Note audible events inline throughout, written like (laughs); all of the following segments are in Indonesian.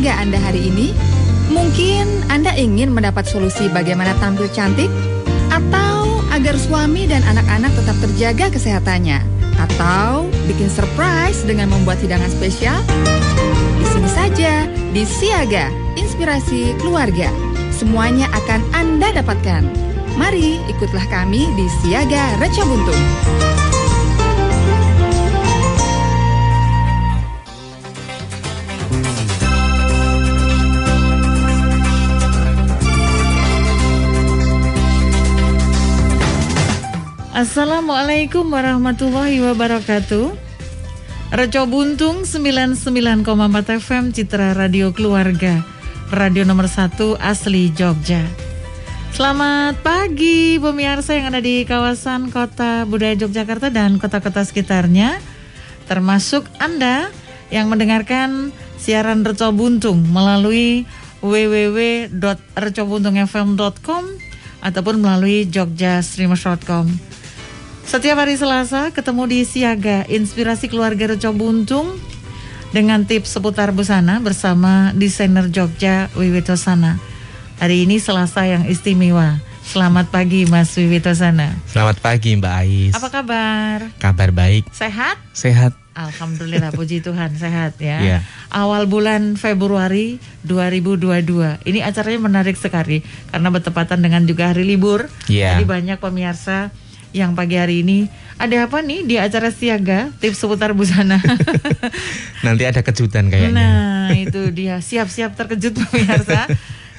keluarga Anda hari ini? Mungkin Anda ingin mendapat solusi bagaimana tampil cantik? Atau agar suami dan anak-anak tetap terjaga kesehatannya? Atau bikin surprise dengan membuat hidangan spesial? Di sini saja, di Siaga, Inspirasi Keluarga. Semuanya akan Anda dapatkan. Mari ikutlah kami di Siaga Reca Buntung. Assalamualaikum warahmatullahi wabarakatuh. Reco Buntung 99,4 FM Citra Radio Keluarga. Radio nomor 1 asli Jogja. Selamat pagi pemirsa yang ada di kawasan kota budaya Yogyakarta dan kota-kota sekitarnya. Termasuk Anda yang mendengarkan siaran Reco Buntung melalui www.recobuntungfm.com ataupun melalui jogjastreamers.com setiap hari Selasa ketemu di Siaga Inspirasi Keluarga Reco Buntung dengan tips seputar busana bersama desainer Jogja Wiwitosana. Hari ini Selasa yang istimewa. Selamat pagi Mas Wiwitosana. Selamat pagi Mbak Ais. Apa kabar? Kabar baik. Sehat? Sehat. Alhamdulillah puji (laughs) Tuhan sehat ya. Yeah. Awal bulan Februari 2022. Ini acaranya menarik sekali karena bertepatan dengan juga hari libur. Yeah. Jadi banyak pemirsa yang pagi hari ini ada apa nih di acara siaga tips seputar busana. (laughs) Nanti ada kejutan kayaknya. Nah itu dia siap-siap terkejut pemirsa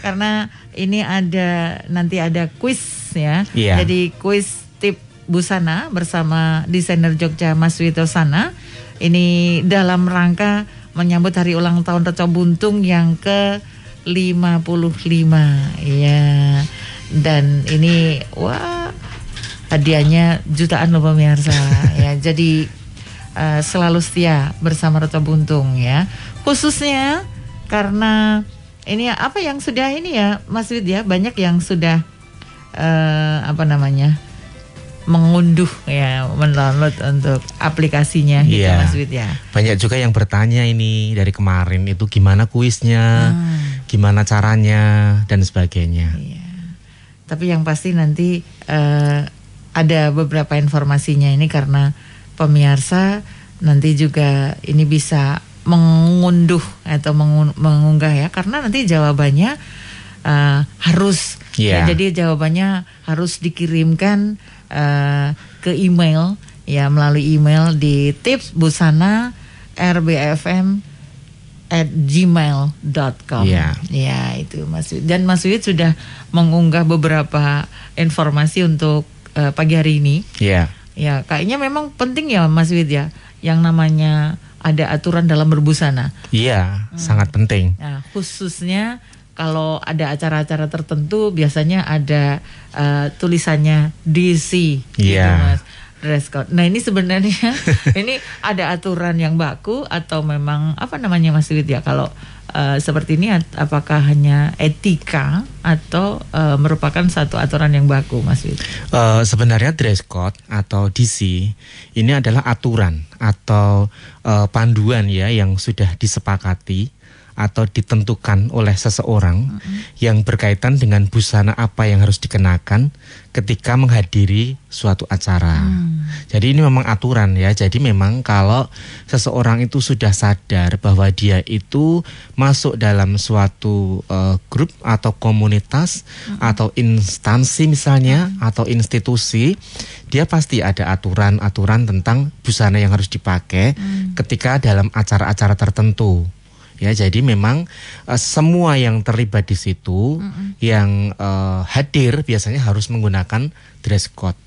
karena ini ada nanti ada quiz ya. Iya. Jadi quiz tip busana bersama desainer Jogja Mas Wito Sana. Ini dalam rangka menyambut hari ulang tahun Reco Buntung yang ke 55 ya. Dan ini wah hadiahnya jutaan loh pemirsa (laughs) ya. Jadi uh, selalu setia bersama Reto Buntung ya. Khususnya karena ini apa yang sudah ini ya Mas Wid ya banyak yang sudah uh, apa namanya mengunduh ya mendownload untuk aplikasinya gitu Iya. Mas Wid ya. Banyak juga yang bertanya ini dari kemarin itu gimana kuisnya, Hmm. gimana caranya dan sebagainya. Iya. Tapi yang pasti nanti eh, ada beberapa informasinya ini karena pemirsa nanti juga ini bisa mengunduh atau mengun- mengunggah ya karena nanti jawabannya eh, harus Iya. ya, jadi jawabannya harus dikirimkan eh, ke email ya melalui email di tips busana rbfm at gmail.com Iya. Ya itu Mas. Dan Mas sudah mengunggah beberapa informasi untuk eh, pagi hari ini. Iya. Ya kayaknya memang penting ya Mas Wid ya, yang namanya ada aturan dalam berbusana. Iya, Hmm. sangat penting. Nah khususnya kalau ada acara-acara tertentu biasanya ada eh, tulisannya DC, gitu Iya. Mas. Dress code. Nah ini sebenarnya (laughs) ini ada aturan yang baku atau memang apa namanya Mas Wid ya kalau eh, seperti ini apakah hanya etika atau eh, merupakan satu aturan yang baku Mas Wid? Eh, sebenarnya dress code atau DC ini adalah aturan atau eh, panduan ya yang sudah disepakati atau ditentukan oleh seseorang yang berkaitan dengan busana apa yang harus dikenakan ketika menghadiri suatu acara. Jadi ini memang aturan ya. Jadi memang kalau seseorang itu sudah sadar bahwa dia itu masuk dalam suatu eh, grup atau komunitas atau instansi misalnya atau institusi, dia pasti ada aturan-aturan tentang busana yang harus dipakai ketika dalam acara-acara tertentu. Ya, jadi memang eh, semua yang terlibat di situ, yang eh, hadir biasanya harus menggunakan dress code.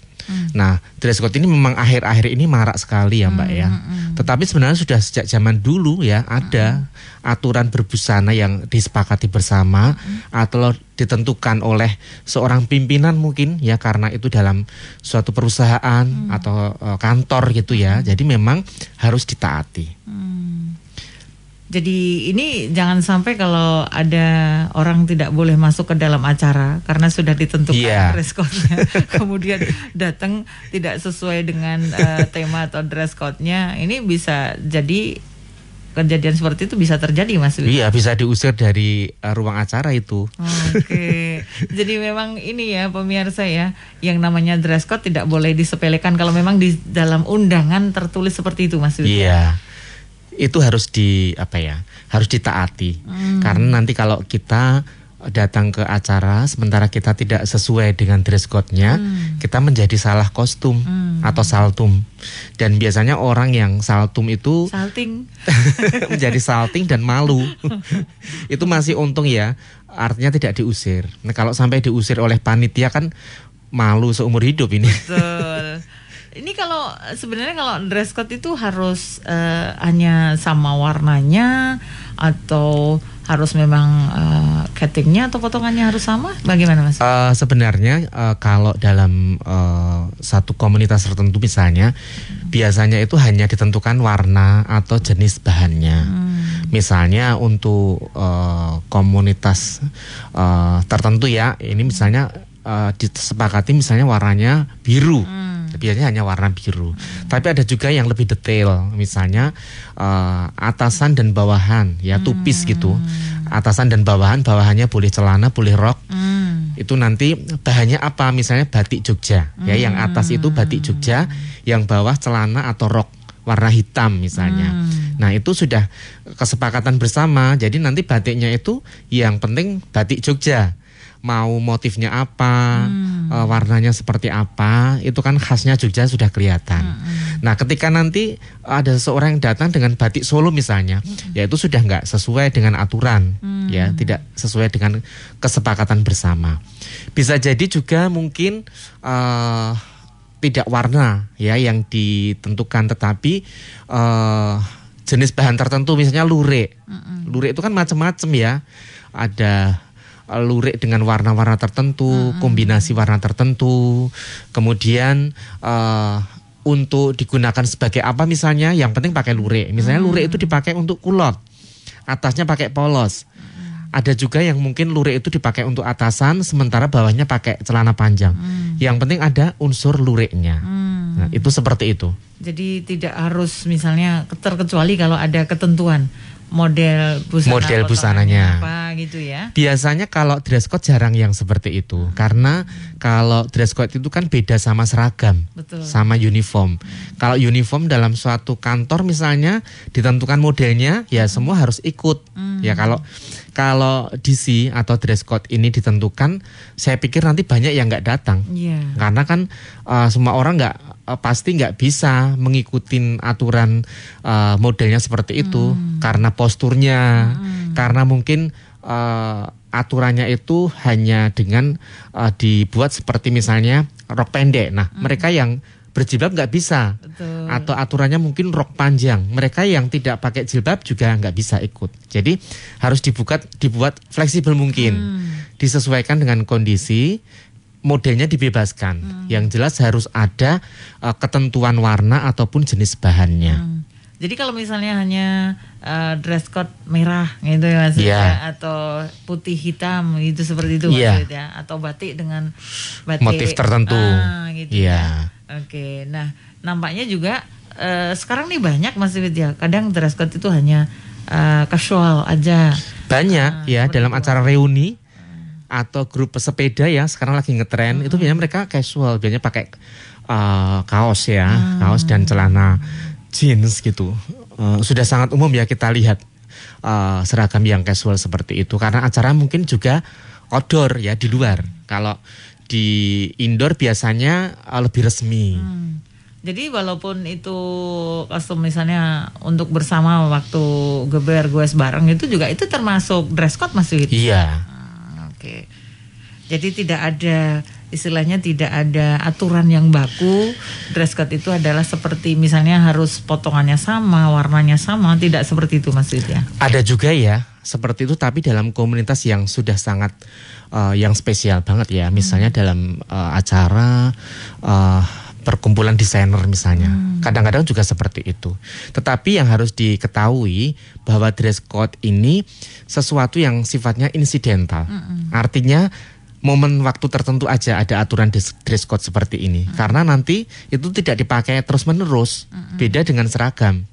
Nah, dress code ini memang akhir-akhir ini marak sekali ya, Mbak ya. Tetapi sebenarnya sudah sejak zaman dulu ya ada aturan berbusana yang disepakati bersama atau ditentukan oleh seorang pimpinan mungkin ya karena itu dalam suatu perusahaan atau eh, kantor gitu ya. Jadi memang harus ditaati. Jadi ini jangan sampai kalau ada orang tidak boleh masuk ke dalam acara karena sudah ditentukan Iya. dress code-nya, (laughs) kemudian datang tidak sesuai dengan eh, tema atau dress code-nya, ini bisa jadi kejadian seperti itu bisa terjadi Mas. Iya, bisa diusir dari uh, ruang acara itu. Oke. (laughs) Jadi memang ini ya pemirsa ya, yang namanya dress code tidak boleh disepelekan kalau memang di dalam undangan tertulis seperti itu Mas. Iya. Itu harus di apa ya? Harus ditaati. Hmm. Karena nanti kalau kita datang ke acara sementara kita tidak sesuai dengan dress code-nya, hmm. kita menjadi salah kostum hmm. atau saltum. Dan biasanya orang yang saltum itu salting (laughs) menjadi salting dan malu. (laughs) itu masih untung ya, artinya tidak diusir. Nah, kalau sampai diusir oleh panitia kan malu seumur hidup ini. Betul. Ini kalau sebenarnya kalau dress code itu harus uh, hanya sama warnanya atau harus memang uh, cuttingnya atau potongannya harus sama? Bagaimana mas? Uh, sebenarnya uh, kalau dalam uh, satu komunitas tertentu misalnya, hmm. biasanya itu hanya ditentukan warna atau jenis bahannya. Hmm. Misalnya untuk uh, komunitas uh, tertentu ya, ini misalnya uh, disepakati misalnya warnanya biru. Hmm biasanya hanya warna biru. Hmm. Tapi ada juga yang lebih detail, misalnya uh, atasan dan bawahan, ya hmm. tupis gitu. Atasan dan bawahan, bawahannya boleh celana, boleh rok. Hmm. Itu nanti bahannya apa? Misalnya batik Jogja, hmm. ya yang atas itu batik Jogja, yang bawah celana atau rok warna hitam misalnya. Hmm. Nah, itu sudah kesepakatan bersama. Jadi nanti batiknya itu yang penting batik Jogja mau motifnya apa, hmm. uh, warnanya seperti apa, itu kan khasnya Jogja sudah kelihatan. Hmm. Nah, ketika nanti ada seseorang yang datang dengan batik Solo misalnya, hmm. ya itu sudah nggak sesuai dengan aturan, hmm. ya tidak sesuai dengan kesepakatan bersama. Bisa jadi juga mungkin uh, tidak warna ya yang ditentukan, tetapi uh, jenis bahan tertentu, misalnya lurik. Hmm. Lurik itu kan macam-macam ya, ada lurik dengan warna-warna tertentu, hmm. kombinasi warna tertentu. Kemudian uh, untuk digunakan sebagai apa misalnya, yang penting pakai lurik. Misalnya hmm. lurik itu dipakai untuk kulot, atasnya pakai polos. Ada juga yang mungkin lurik itu dipakai untuk atasan, sementara bawahnya pakai celana panjang. Hmm. Yang penting ada unsur luriknya. Hmm. Nah, itu seperti itu. Jadi tidak harus misalnya terkecuali kalau ada ketentuan model busana model busananya apa gitu ya. Biasanya kalau dress code jarang yang seperti itu hmm. karena kalau dress code itu kan beda sama seragam, Betul. sama uniform. Hmm. Kalau uniform dalam suatu kantor misalnya ditentukan modelnya ya hmm. semua harus ikut. Hmm. Ya kalau kalau DC atau dress code ini ditentukan, saya pikir nanti banyak yang nggak datang. Yeah. Karena kan uh, semua orang nggak uh, pasti nggak bisa mengikuti aturan uh, modelnya seperti itu hmm. karena posturnya, hmm. karena mungkin uh, aturannya itu hanya dengan uh, dibuat seperti misalnya rok pendek. Nah, hmm. mereka yang berjilbab nggak bisa, Betul. atau aturannya mungkin rok panjang. Mereka yang tidak pakai jilbab juga nggak bisa ikut. Jadi harus dibuat dibuat fleksibel mungkin, hmm. disesuaikan dengan kondisi modelnya dibebaskan. Hmm. Yang jelas harus ada uh, ketentuan warna ataupun jenis bahannya. Hmm. Jadi kalau misalnya hanya uh, dress code merah gitu ya maksudnya yeah. atau putih hitam gitu seperti itu yeah. maksudnya atau batik dengan batik motif tertentu. Ah, gitu yeah. ya. Oke. Nah, nampaknya juga uh, sekarang nih banyak Mas ya. Kadang dress code itu hanya uh, casual aja. Banyak uh, ya dalam acara reuni atau grup pesepeda ya sekarang lagi ngetren hmm. itu biasanya mereka casual biasanya pakai uh, kaos ya hmm. kaos dan celana jeans gitu uh, sudah sangat umum ya kita lihat uh, seragam yang casual seperti itu karena acara mungkin juga outdoor ya di luar kalau di indoor biasanya uh, lebih resmi hmm. Jadi walaupun itu kostum misalnya untuk bersama waktu geber gue bareng itu juga itu termasuk dress code masih itu. Iya. Oke. Jadi tidak ada istilahnya tidak ada aturan yang baku. Dress code itu adalah seperti misalnya harus potongannya sama, warnanya sama, tidak seperti itu maksudnya. Ada juga ya seperti itu tapi dalam komunitas yang sudah sangat uh, yang spesial banget ya. Misalnya hmm. dalam uh, acara uh, perkumpulan desainer misalnya. Hmm. Kadang-kadang juga seperti itu. Tetapi yang harus diketahui bahwa dress code ini sesuatu yang sifatnya insidental. Hmm. Artinya momen waktu tertentu aja ada aturan dress code seperti ini. Hmm. Karena nanti itu tidak dipakai terus-menerus. Hmm. Beda dengan seragam.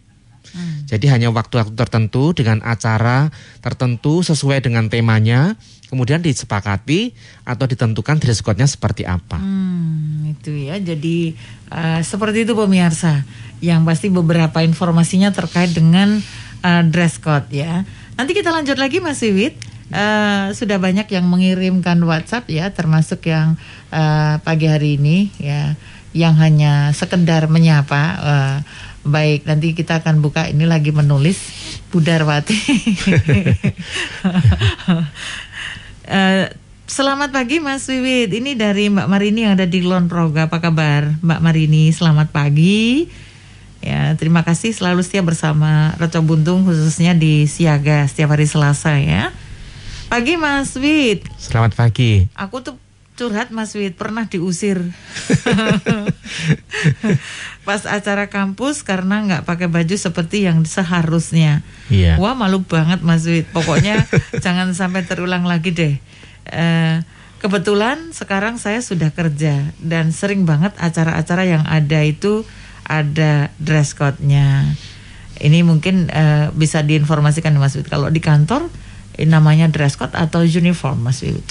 Hmm. Jadi hanya waktu-waktu tertentu dengan acara tertentu sesuai dengan temanya, kemudian disepakati atau ditentukan dress code-nya seperti apa. Hmm, itu ya. Jadi uh, seperti itu pemirsa. Yang pasti beberapa informasinya terkait dengan uh, dress code ya. Nanti kita lanjut lagi Mas Wiwit. Uh, sudah banyak yang mengirimkan WhatsApp ya, termasuk yang uh, pagi hari ini ya, yang hanya sekedar menyapa. Uh, baik, nanti kita akan buka ini lagi menulis Budarwati. uh, (laughs) Selamat pagi Mas Wiwit. Ini dari Mbak Marini yang ada di Lon Proga. Apa kabar Mbak Marini? Selamat pagi. Ya, terima kasih selalu setia bersama Reco Buntung khususnya di Siaga setiap hari Selasa ya. Pagi Mas Wid. Selamat pagi. Aku tuh curhat Mas Wid pernah diusir (laughs) pas acara kampus karena nggak pakai baju seperti yang seharusnya. Iya. Wah malu banget Mas Wid. Pokoknya (laughs) jangan sampai terulang lagi deh. Uh, kebetulan sekarang saya sudah kerja dan sering banget acara-acara yang ada itu ada dress code-nya. Ini mungkin uh, bisa diinformasikan Mas Wid. Kalau di kantor namanya dress code atau uniform Mas Wid?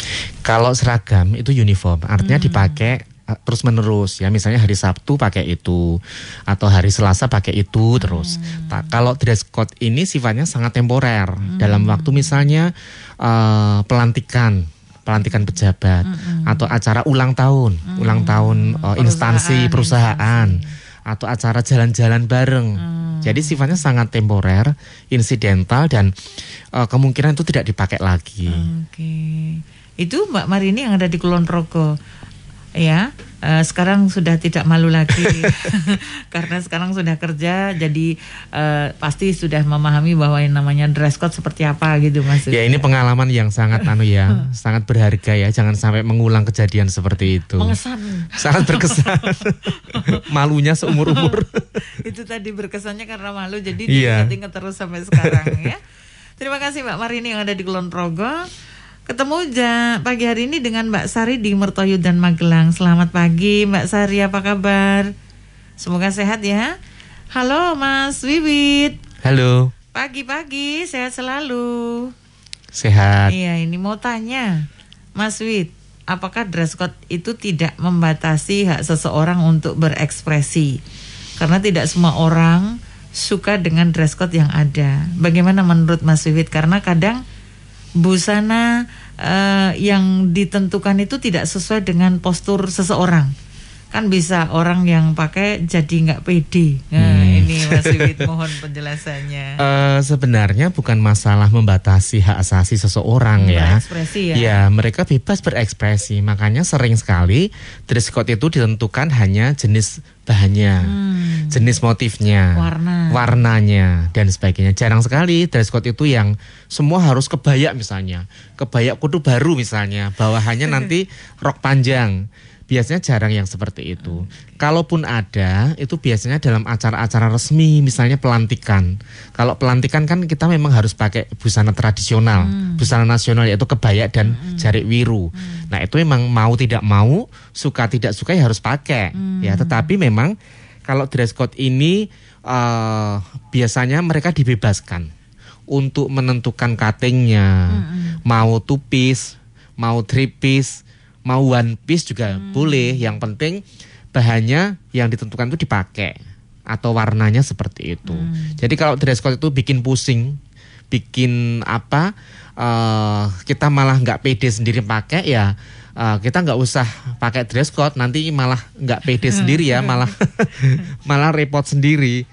Kalau seragam itu uniform, artinya hmm. dipakai eh, terus menerus ya misalnya hari Sabtu pakai itu atau hari Selasa pakai itu terus. Hmm. kalau dress code ini sifatnya sangat temporer hmm. dalam waktu misalnya uh, pelantikan pelantikan pejabat mm -hmm. atau acara ulang tahun, mm -hmm. ulang tahun uh, instansi perusahaan, instansi. Atau acara jalan-jalan bareng. Mm. Jadi sifatnya sangat temporer, insidental dan uh, kemungkinan itu tidak dipakai lagi. Oke. Okay. Itu Mbak Marini yang ada di Kulon Progo. Ya, uh, sekarang sudah tidak malu lagi. (laughs) Karena sekarang sudah kerja jadi uh, pasti sudah memahami bahwa yang namanya dress code seperti apa gitu mas. Ya ini pengalaman yang sangat anu ya (laughs) sangat berharga ya. Jangan sampai mengulang kejadian seperti itu. Mengesan. Sangat berkesan. (laughs) Malunya seumur umur itu tadi berkesannya karena malu jadi yeah. diingat terus sampai sekarang ya. Terima kasih mbak Marini yang ada di Kulon Progo Ketemu ja, pagi hari ini dengan Mbak Sari di Mertoyu dan Magelang. Selamat pagi Mbak Sari, apa kabar? Semoga sehat ya. Halo Mas Wiwit. Halo. Pagi-pagi sehat selalu. Sehat. Iya, ini mau tanya, Mas Wid, apakah dress code itu tidak membatasi hak seseorang untuk berekspresi? Karena tidak semua orang suka dengan dress code yang ada. Bagaimana menurut Mas Wiwit? Karena kadang busana uh, yang ditentukan itu tidak sesuai dengan postur seseorang kan bisa orang yang pakai jadi nggak pede. Nah, hmm. ini Mas (laughs) Wid mohon penjelasannya. Uh, sebenarnya bukan masalah membatasi hak asasi seseorang ya. ya. Ya, mereka bebas berekspresi. Makanya sering sekali dress code itu ditentukan hanya jenis bahannya, hmm. jenis motifnya, warna, warnanya dan sebagainya. Jarang sekali dress code itu yang semua harus kebaya misalnya, kebaya kudu baru misalnya, bawahannya nanti (laughs) rok panjang biasanya jarang yang seperti itu. Kalaupun ada, itu biasanya dalam acara-acara resmi, misalnya pelantikan. Kalau pelantikan kan kita memang harus pakai busana tradisional, hmm. busana nasional yaitu kebaya dan hmm. jarik wiru. Hmm. Nah itu memang mau tidak mau, suka tidak suka ya harus pakai. Hmm. Ya, tetapi memang kalau dress code ini uh, biasanya mereka dibebaskan untuk menentukan cuttingnya, hmm. mau tupis, mau tripis mau one piece juga hmm. boleh yang penting bahannya yang ditentukan itu dipakai atau warnanya seperti itu hmm. jadi kalau dress code itu bikin pusing bikin apa uh, kita malah nggak pede sendiri pakai ya uh, kita nggak usah pakai dress code nanti malah nggak pede sendiri ya (laughs) malah (laughs) malah repot sendiri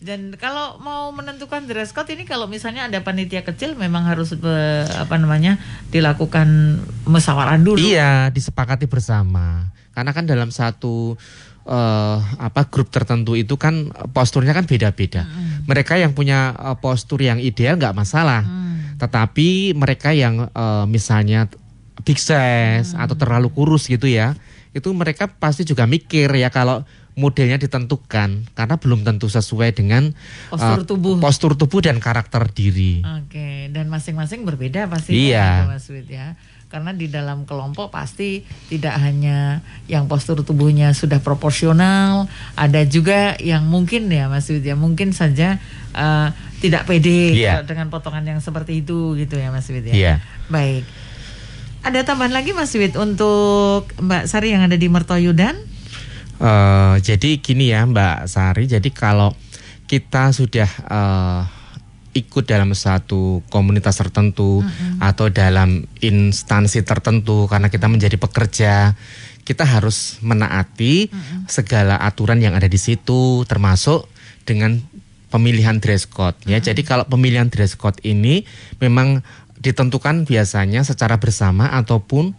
dan kalau mau menentukan dress code ini kalau misalnya ada panitia kecil memang harus be, apa namanya dilakukan musyawarah dulu. Iya, disepakati bersama. Karena kan dalam satu uh, apa grup tertentu itu kan posturnya kan beda-beda. Hmm. Mereka yang punya uh, postur yang ideal nggak masalah. Hmm. Tetapi mereka yang uh, misalnya big size hmm. atau terlalu kurus gitu ya, itu mereka pasti juga mikir ya kalau modelnya ditentukan karena belum tentu sesuai dengan postur uh, tubuh, postur tubuh dan karakter diri. Oke, dan masing-masing berbeda pasti. Iya. Mas Wid ya. karena di dalam kelompok pasti tidak hanya yang postur tubuhnya sudah proporsional, ada juga yang mungkin ya Mas Wid ya mungkin saja uh, tidak pede Iya. dengan potongan yang seperti itu gitu ya Mas Wid ya. Iya. Baik. Ada tambahan lagi Mas Wid untuk Mbak Sari yang ada di Mertoyudan? Eh, jadi gini ya Mbak Sari, jadi kalau kita sudah eh, ikut dalam satu komunitas tertentu atau dalam instansi tertentu karena kita menjadi pekerja, kita harus menaati segala aturan yang ada di situ, termasuk dengan pemilihan dress code ya. Jadi kalau pemilihan dress code ini memang ditentukan biasanya secara bersama ataupun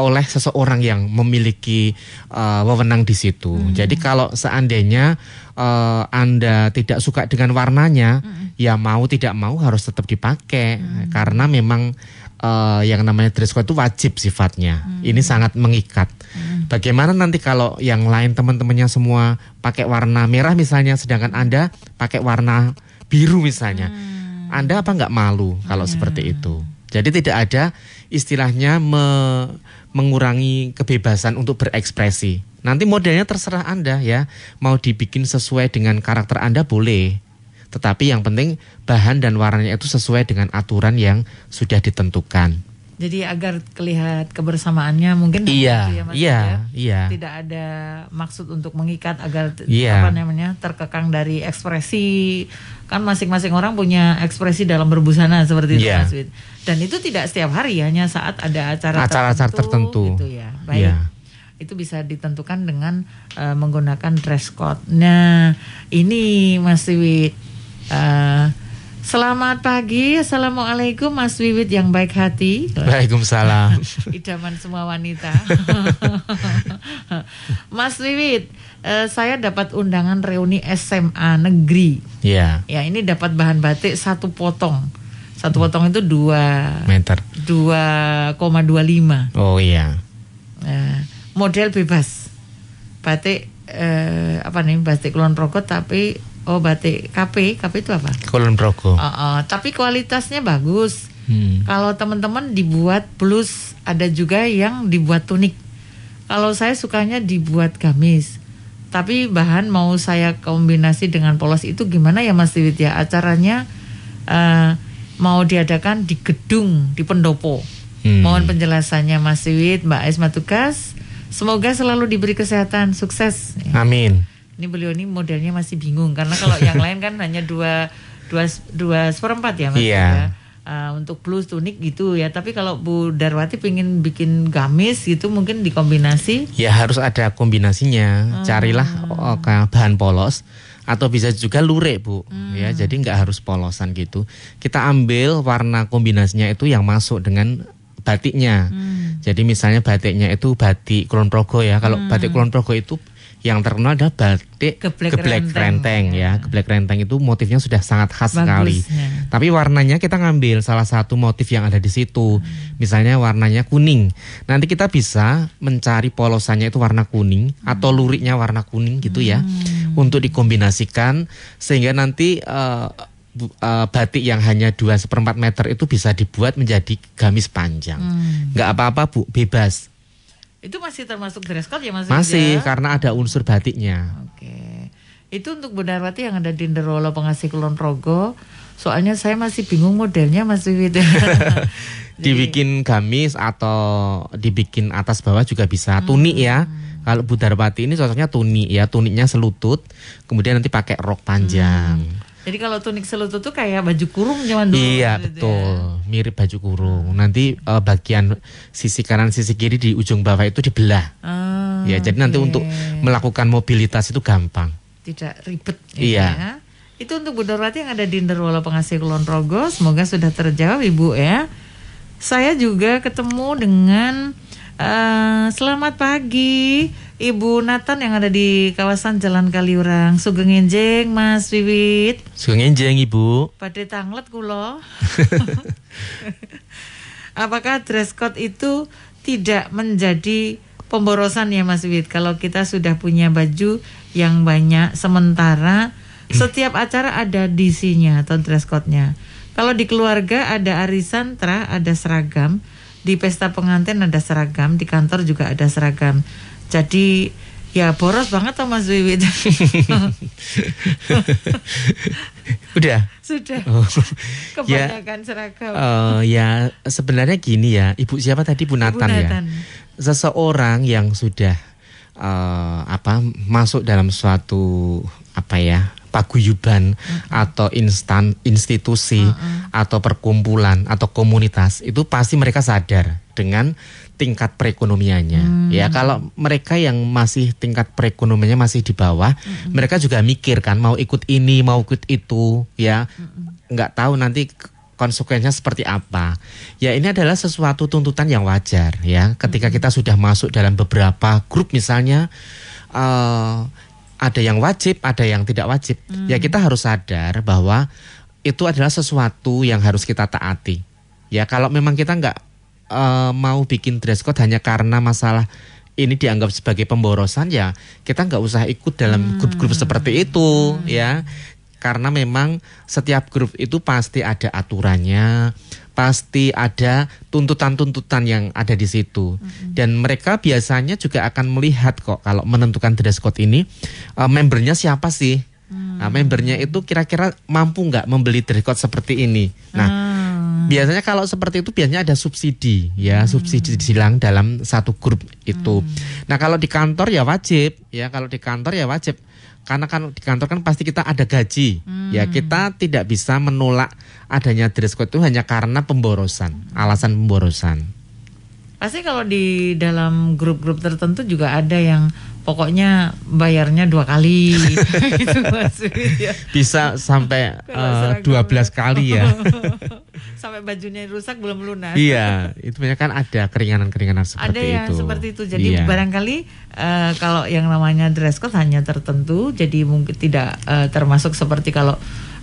oleh seseorang yang memiliki uh, wewenang di situ. Jadi kalau seandainya uh, Anda tidak suka dengan warnanya, ya mau tidak mau harus tetap dipakai karena memang uh, yang namanya dress code itu wajib sifatnya. Ini sangat mengikat. Bagaimana nanti kalau yang lain teman-temannya semua pakai warna merah misalnya, sedangkan Anda pakai warna biru misalnya, Anda apa nggak malu kalau seperti itu? Jadi tidak ada istilahnya me- mengurangi kebebasan untuk berekspresi. Nanti modelnya terserah Anda ya, mau dibikin sesuai dengan karakter Anda boleh. Tetapi yang penting bahan dan warnanya itu sesuai dengan aturan yang sudah ditentukan. Jadi agar terlihat kebersamaannya mungkin Iya, gitu ya, Mas iya, ya. iya. Tidak ada maksud untuk mengikat agar Iya. apa namanya terkekang dari ekspresi kan masing-masing orang punya ekspresi dalam berbusana seperti itu Iya. Mas Wid. Dan itu tidak setiap hari hanya saat ada acara Acara-acara tertentu. gitu ya. Baik. Iya. Itu bisa ditentukan dengan eh, menggunakan dress code. Nah, ini Mas Wid. Eh, Selamat pagi, Assalamualaikum Mas Wiwit yang baik hati Waalaikumsalam. (laughs) Idaman semua wanita (laughs) Mas Wiwit eh, Saya dapat undangan reuni SMA negeri ya, Ya ini dapat bahan batik satu potong Satu potong itu dua meter. 2,25 Oh iya. Eh, Model bebas Batik eh, Apa nih Batik Kulon Progo tapi Oh batik KP KP itu apa? Kulon Progo. Oh, oh, tapi kualitasnya bagus Hmm. Kalau teman-teman dibuat plus ada juga yang dibuat tunik. Kalau saya sukanya dibuat gamis. Tapi bahan mau saya kombinasi dengan polos itu gimana ya Mas Diwit ya? Acaranya eh, mau diadakan di gedung di Pendopo. Hmm. Mohon penjelasannya Mas Diwit, Mbak Esma Tugas. Semoga selalu diberi kesehatan, sukses. Amin. Ini beliau ini modelnya masih bingung karena kalau yang lain kan hanya dua dua dua seperempat ya mas. Iya. ya. Uh, untuk plus tunik gitu ya. Tapi kalau Bu Darwati pengen bikin gamis gitu mungkin dikombinasi. Ya harus ada kombinasinya. Carilah oh, ke- bahan polos atau bisa juga lurik bu. Ya jadi nggak harus polosan gitu. Kita ambil warna kombinasinya itu yang masuk dengan batiknya. Jadi misalnya batiknya itu batik Kulon Progo ya. Kalau batik Kulon Progo itu yang terkenal adalah batik Geblek geblek renteng, renteng, ya. Geblek renteng itu motifnya sudah sangat khas sekali. Bagusnya. Tapi warnanya kita ngambil salah satu motif yang ada di situ. Misalnya warnanya kuning. Nanti kita bisa mencari polosannya itu warna kuning atau luriknya warna kuning gitu ya. Untuk dikombinasikan sehingga nanti bu- eh, batik yang hanya dua seperempat meter itu bisa dibuat menjadi gamis panjang. Nggak apa-apa bu, bebas. Itu masih termasuk dress code ya mas? Masih karena ada unsur batiknya. Oke. Itu untuk Bu Darwati yang ada di Nderolo pengasih Kulon Progo. Soalnya saya masih bingung modelnya Mas Wiwit. (laughs) dibikin gamis atau dibikin atas bawah juga bisa tunik ya kalau Bu Darwati ini cocoknya tunik ya tuniknya selutut kemudian nanti pakai rok panjang Jadi kalau tunik selutut tuh kayak baju kurung zaman dulu. iya gitu ya. betul mirip baju kurung nanti eh, bagian sisi kanan sisi kiri di ujung bawah itu dibelah Ah, ya jadi nanti oke. untuk melakukan mobilitas itu gampang tidak ribet Iya. ya. Itu untuk Bu Darwati yang ada di Nderwolo Pengasih Kulon Progo, semoga sudah terjawab Ibu ya. Saya juga ketemu dengan eh, selamat pagi Ibu Nathan yang ada di kawasan Jalan Kaliurang, Sugeng Enjing, Mas Wiwit. Sungenjeng ibu Pada tanglet kulo. (laughs) Apakah dress code itu tidak menjadi pemborosan ya Mas Wid? Kalau kita sudah punya baju yang banyak sementara (clears throat) setiap acara ada DC-nya atau dress code-nya. Kalau di keluarga ada arisan, terah, ada seragam. di pesta pengantin ada seragam, di kantor juga ada seragam. Jadi ya boros banget tuh Mas Wiwit. (laughs) Udah. Sudah. Oh. (laughs) Kebanyakan seragam. Eh, ya sebenarnya gini ya, Ibu siapa tadi Bu Nathan, ya. Nathan. Seseorang yang sudah eh, apa masuk dalam suatu apa ya paguyuban atau instan institusi atau perkumpulan atau komunitas itu pasti mereka sadar dengan tingkat perekonomiannya ya kalau mereka yang masih tingkat perekonomiannya masih di bawah mereka juga mikir kan mau ikut ini mau ikut itu ya nggak tahu nanti konsekuensinya seperti apa. Ya ini adalah sesuatu tuntutan yang wajar ya. Ketika kita sudah masuk dalam beberapa grup misalnya eh, ada yang wajib, ada yang tidak wajib. Ya kita harus sadar bahwa itu adalah sesuatu yang harus kita taati. Ya kalau memang kita nggak eh, mau bikin dress code hanya karena masalah ini dianggap sebagai pemborosan ya kita nggak usah ikut dalam grup-grup seperti itu ya karena memang setiap grup itu pasti ada aturannya, pasti ada tuntutan-tuntutan yang ada di situ. Dan mereka biasanya juga akan melihat kok kalau menentukan dress code ini eh, membernya siapa sih? Nah, membernya itu kira-kira mampu nggak membeli dress code seperti ini. Nah, biasanya kalau seperti itu biasanya ada subsidi ya, subsidi silang dalam satu grup itu. Nah, kalau di kantor ya wajib, ya kalau di kantor ya wajib. Karena kan di kantor kan pasti kita ada gaji. Ya, kita tidak bisa menolak adanya dress code itu hanya karena pemborosan, alasan pemborosan. Pasti kalau di dalam grup-grup tertentu juga ada yang pokoknya bayarnya dua kali (laughs) gitu ya. Bisa sampai eh, 12 seragam. kali ya. (laughs) Sampai bajunya rusak belum lunas. iya, itu banyak kan ada keringanan-keringanan seperti ada yang itu. seperti itu. Jadi Iya. barangkali eh, kalau yang namanya dress code hanya tertentu, jadi mungkin tidak eh, termasuk seperti kalau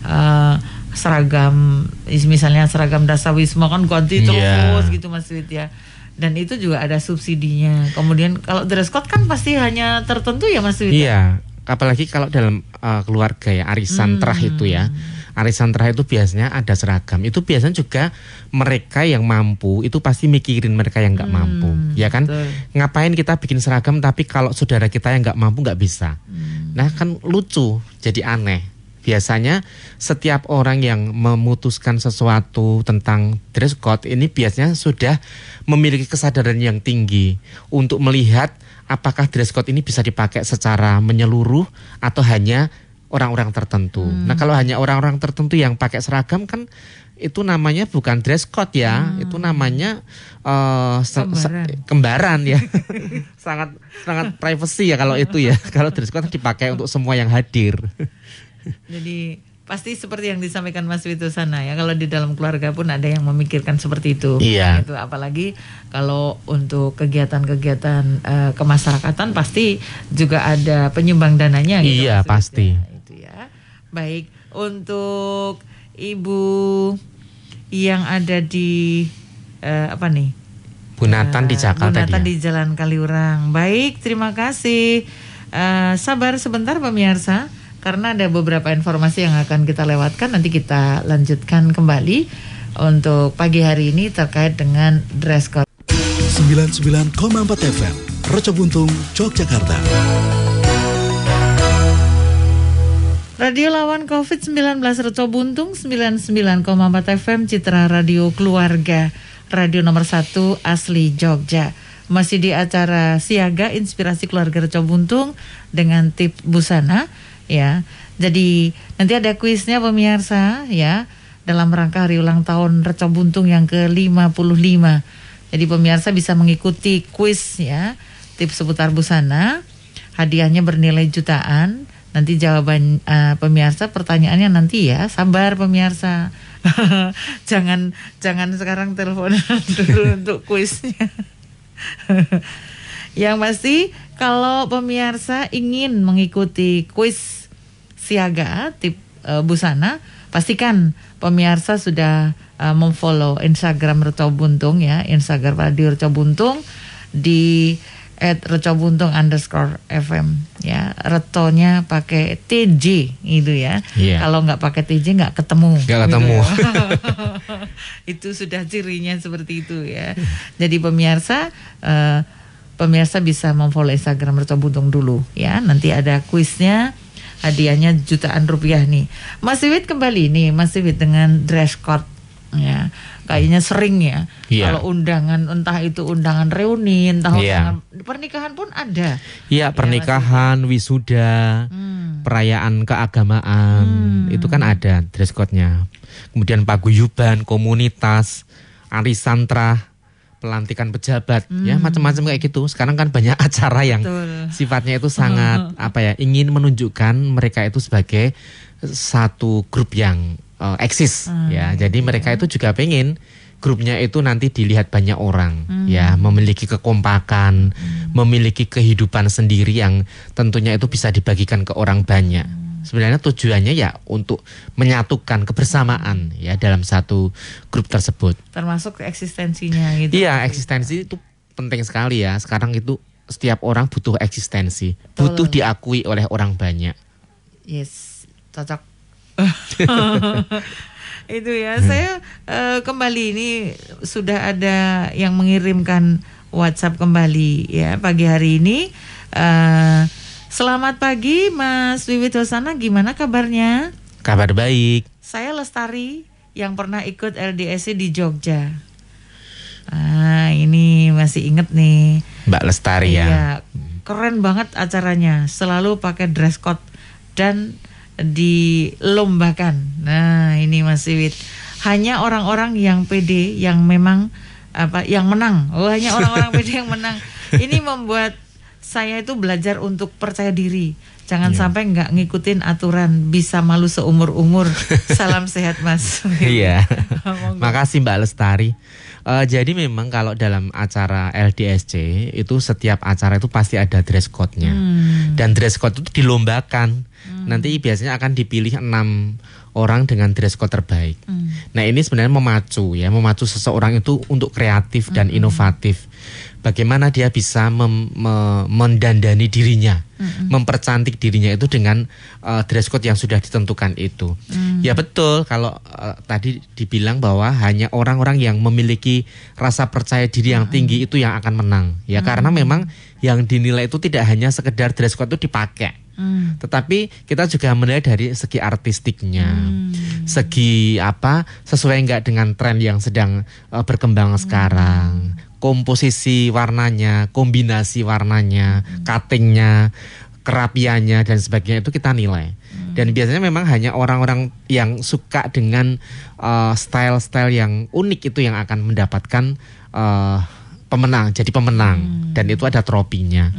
eh, seragam, misalnya seragam dasawisma kan ganti terus Iya. gitu Mas Wid ya. Dan itu juga ada subsidinya. Kemudian kalau dress code kan pasti hanya tertentu ya Mas Wid. Iya, apalagi kalau dalam uh, keluarga ya arisan terah itu ya. Arisan terah itu biasanya ada seragam. Itu biasanya juga mereka yang mampu itu pasti mikirin mereka yang nggak mampu, ya kan? betul. Ngapain kita bikin seragam tapi kalau saudara kita yang nggak mampu nggak bisa. Nah kan lucu, jadi aneh. Biasanya setiap orang yang memutuskan sesuatu tentang dress code ini biasanya sudah memiliki kesadaran yang tinggi untuk melihat apakah dress code ini bisa dipakai secara menyeluruh atau hanya orang-orang tertentu. Nah, kalau hanya orang-orang tertentu yang pakai seragam kan itu namanya bukan dress code ya, itu namanya se- Kembaran. kembaran ya. (laughs) sangat sangat privacy ya kalau itu ya. (laughs) Kalau dress code dipakai untuk semua yang hadir. Jadi pasti seperti yang disampaikan Mas Wito sana ya kalau di dalam keluarga pun ada yang memikirkan seperti itu. Iya. Itu apalagi kalau untuk kegiatan-kegiatan eh, kemasyarakatan pasti juga ada penyumbang dananya gitu. Iya, pasti. Ya, itu ya. Baik untuk Ibu yang ada di eh, apa nih? Bu Nathan di Eh, Jakarta Bu Nathan dia. di Jalan Kaliurang. Baik, terima kasih. Eh, sabar sebentar pemirsa, karena ada beberapa informasi yang akan kita lewatkan. Nanti kita lanjutkan kembali untuk pagi hari ini terkait dengan dress code. 99,4 FM Reco Buntung, Yogyakarta. Radio lawan COVID-19 Reco Buntung 99,4 FM Citra Radio Keluarga Radio nomor 1 asli Jogja Masih di acara Siaga Inspirasi Keluarga Reco Buntung Dengan tip busana ya Jadi nanti ada kuisnya pemirsa ya Dalam rangka hari ulang tahun Reco Buntung yang ke-55 Jadi pemirsa bisa mengikuti kuis ya Tips seputar busana Hadiahnya bernilai jutaan Nanti jawaban eh, pemirsa pertanyaannya nanti ya. Sabar pemirsa. (laughs) jangan jangan sekarang telepon (laughs) dulu untuk kuisnya. (laughs) Yang pasti kalau pemirsa ingin mengikuti kuis siaga tip eh, busana, pastikan pemirsa sudah eh, memfollow Instagram Reco Buntung ya, Instagram Radio Reco Buntung di at recobuntung underscore FM ya retonya pakai TJ itu ya Iya. kalau nggak pakai TJ nggak ketemu Nggak ketemu. Gitu ya. (laughs) itu sudah cirinya seperti itu ya jadi pemirsa eh, pemirsa bisa memfollow Instagram recobuntung dulu ya nanti ada kuisnya hadiahnya jutaan rupiah nih Mas Iwit kembali nih Mas Iwit dengan dress code ya kayaknya sering ya Iya. kalau undangan entah itu undangan reuni entah Iya. undangan pernikahan pun ada Iya, pernikahan, wisuda, Hmm. perayaan keagamaan, itu kan ada dress code-nya. Kemudian paguyuban, komunitas, arisan trah, pelantikan pejabat, ya macam-macam kayak gitu. Sekarang kan banyak (laughs) acara yang Hmm. Betul. sifatnya itu sangat (laughs) apa ya, ingin menunjukkan mereka itu sebagai satu grup yang eh, eksis Hmm, ya. Jadi mereka itu juga pengen grupnya itu nanti dilihat banyak orang Hmm. ya, memiliki kekompakan, memiliki kehidupan sendiri yang tentunya itu bisa dibagikan ke orang banyak. Hmm. Sebenarnya tujuannya ya untuk menyatukan kebersamaan ya dalam satu grup tersebut. termasuk eksistensinya gitu Iya, eksistensi itu penting sekali ya. Sekarang itu setiap orang butuh eksistensi, butuh diakui oleh orang banyak. Yes, cocok. (laughs) itu ya, saya eh, kembali ini sudah ada yang mengirimkan WhatsApp kembali ya pagi hari ini. Eh, selamat pagi Mas Wiwit Hosana, gimana kabarnya? Kabar baik. Saya Lestari yang pernah ikut LDSC di Jogja. Ah, ini masih inget nih. Mbak Lestari ya. Iya, keren banget acaranya. Selalu pakai dress code dan dilombakan. Nah, ini Mas Iwit. Hanya orang-orang yang pede yang memang apa yang menang. Oh, hanya orang-orang pede yang menang. (laughs) Ini membuat saya itu belajar untuk percaya diri. Jangan sampai nggak ngikutin aturan, bisa malu seumur umur. (laughs) Salam sehat, Mas. Iya. (laughs) Makasih Mbak Lestari. Eh, jadi memang kalau dalam acara LDSC itu setiap acara itu pasti ada dress code-nya. Hmm. Dan dress code itu dilombakan. Nanti biasanya akan dipilih enam orang dengan dress code terbaik. Hmm. Nah ini sebenarnya memacu ya, memacu seseorang itu untuk kreatif dan inovatif. Bagaimana dia bisa mem- me- mendandani dirinya, mempercantik dirinya itu dengan uh, dress code yang sudah ditentukan itu. Ya betul kalau uh, tadi dibilang bahwa hanya orang-orang yang memiliki rasa percaya diri yang tinggi itu yang akan menang. Ya karena memang yang dinilai itu tidak hanya sekedar dress code itu dipakai. Hmm. Tetapi kita juga menilai dari segi artistiknya, segi apa sesuai nggak dengan tren yang sedang eh, berkembang sekarang, komposisi warnanya, kombinasi warnanya, cuttingnya, kerapiannya dan sebagainya itu kita nilai. Dan biasanya memang hanya orang-orang yang suka dengan eh, style-style yang unik itu yang akan mendapatkan eh, pemenang, jadi pemenang. Dan itu ada tropinya.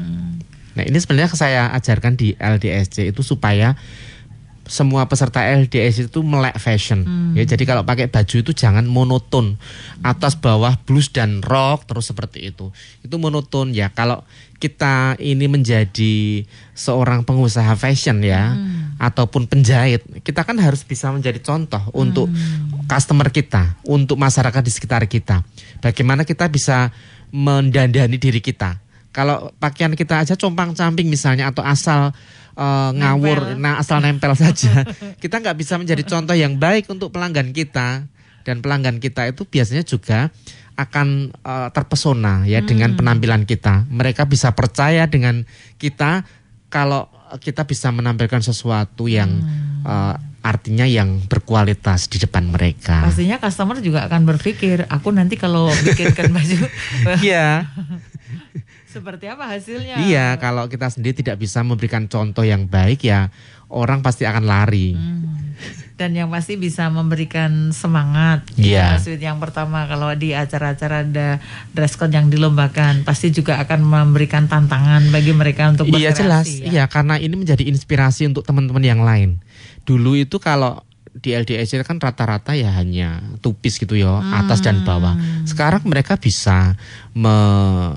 Nah ini sebenarnya saya ajarkan di LDSC itu supaya semua peserta LDSC itu melek fashion. Ya jadi kalau pakai baju itu jangan monoton atas bawah blues dan rock terus seperti itu. Itu monoton ya. Kalau kita ini menjadi seorang pengusaha fashion ya ataupun penjahit, kita kan harus bisa menjadi contoh untuk customer kita, untuk masyarakat di sekitar kita. Bagaimana kita bisa mendandani diri kita kalau pakaian kita aja compang camping misalnya atau asal eh, ngawur, nah asal nempel saja, (laughs) kita nggak bisa menjadi contoh yang baik untuk pelanggan kita dan pelanggan kita itu biasanya juga akan eh, terpesona ya dengan penampilan kita. Mereka bisa percaya dengan kita kalau kita bisa menampilkan sesuatu yang eh, artinya yang berkualitas di depan mereka. Pastinya customer juga akan berpikir, aku nanti kalau bikinkan baju (laughs) Iya. (laughs) seperti apa hasilnya? Iya, kalau kita sendiri tidak bisa memberikan contoh yang baik ya orang pasti akan lari. Hmm. Dan yang pasti bisa memberikan semangat. Iya. Ya, Sweet. yang pertama kalau di acara-acara ada dress code yang dilombakan, pasti juga akan memberikan tantangan bagi mereka untuk Iya berkreasi. jelas, ya. iya karena ini menjadi inspirasi untuk teman-teman yang lain. Dulu itu kalau di LDSC kan rata-rata ya hanya tupis gitu ya, atas dan bawah. Sekarang mereka bisa me,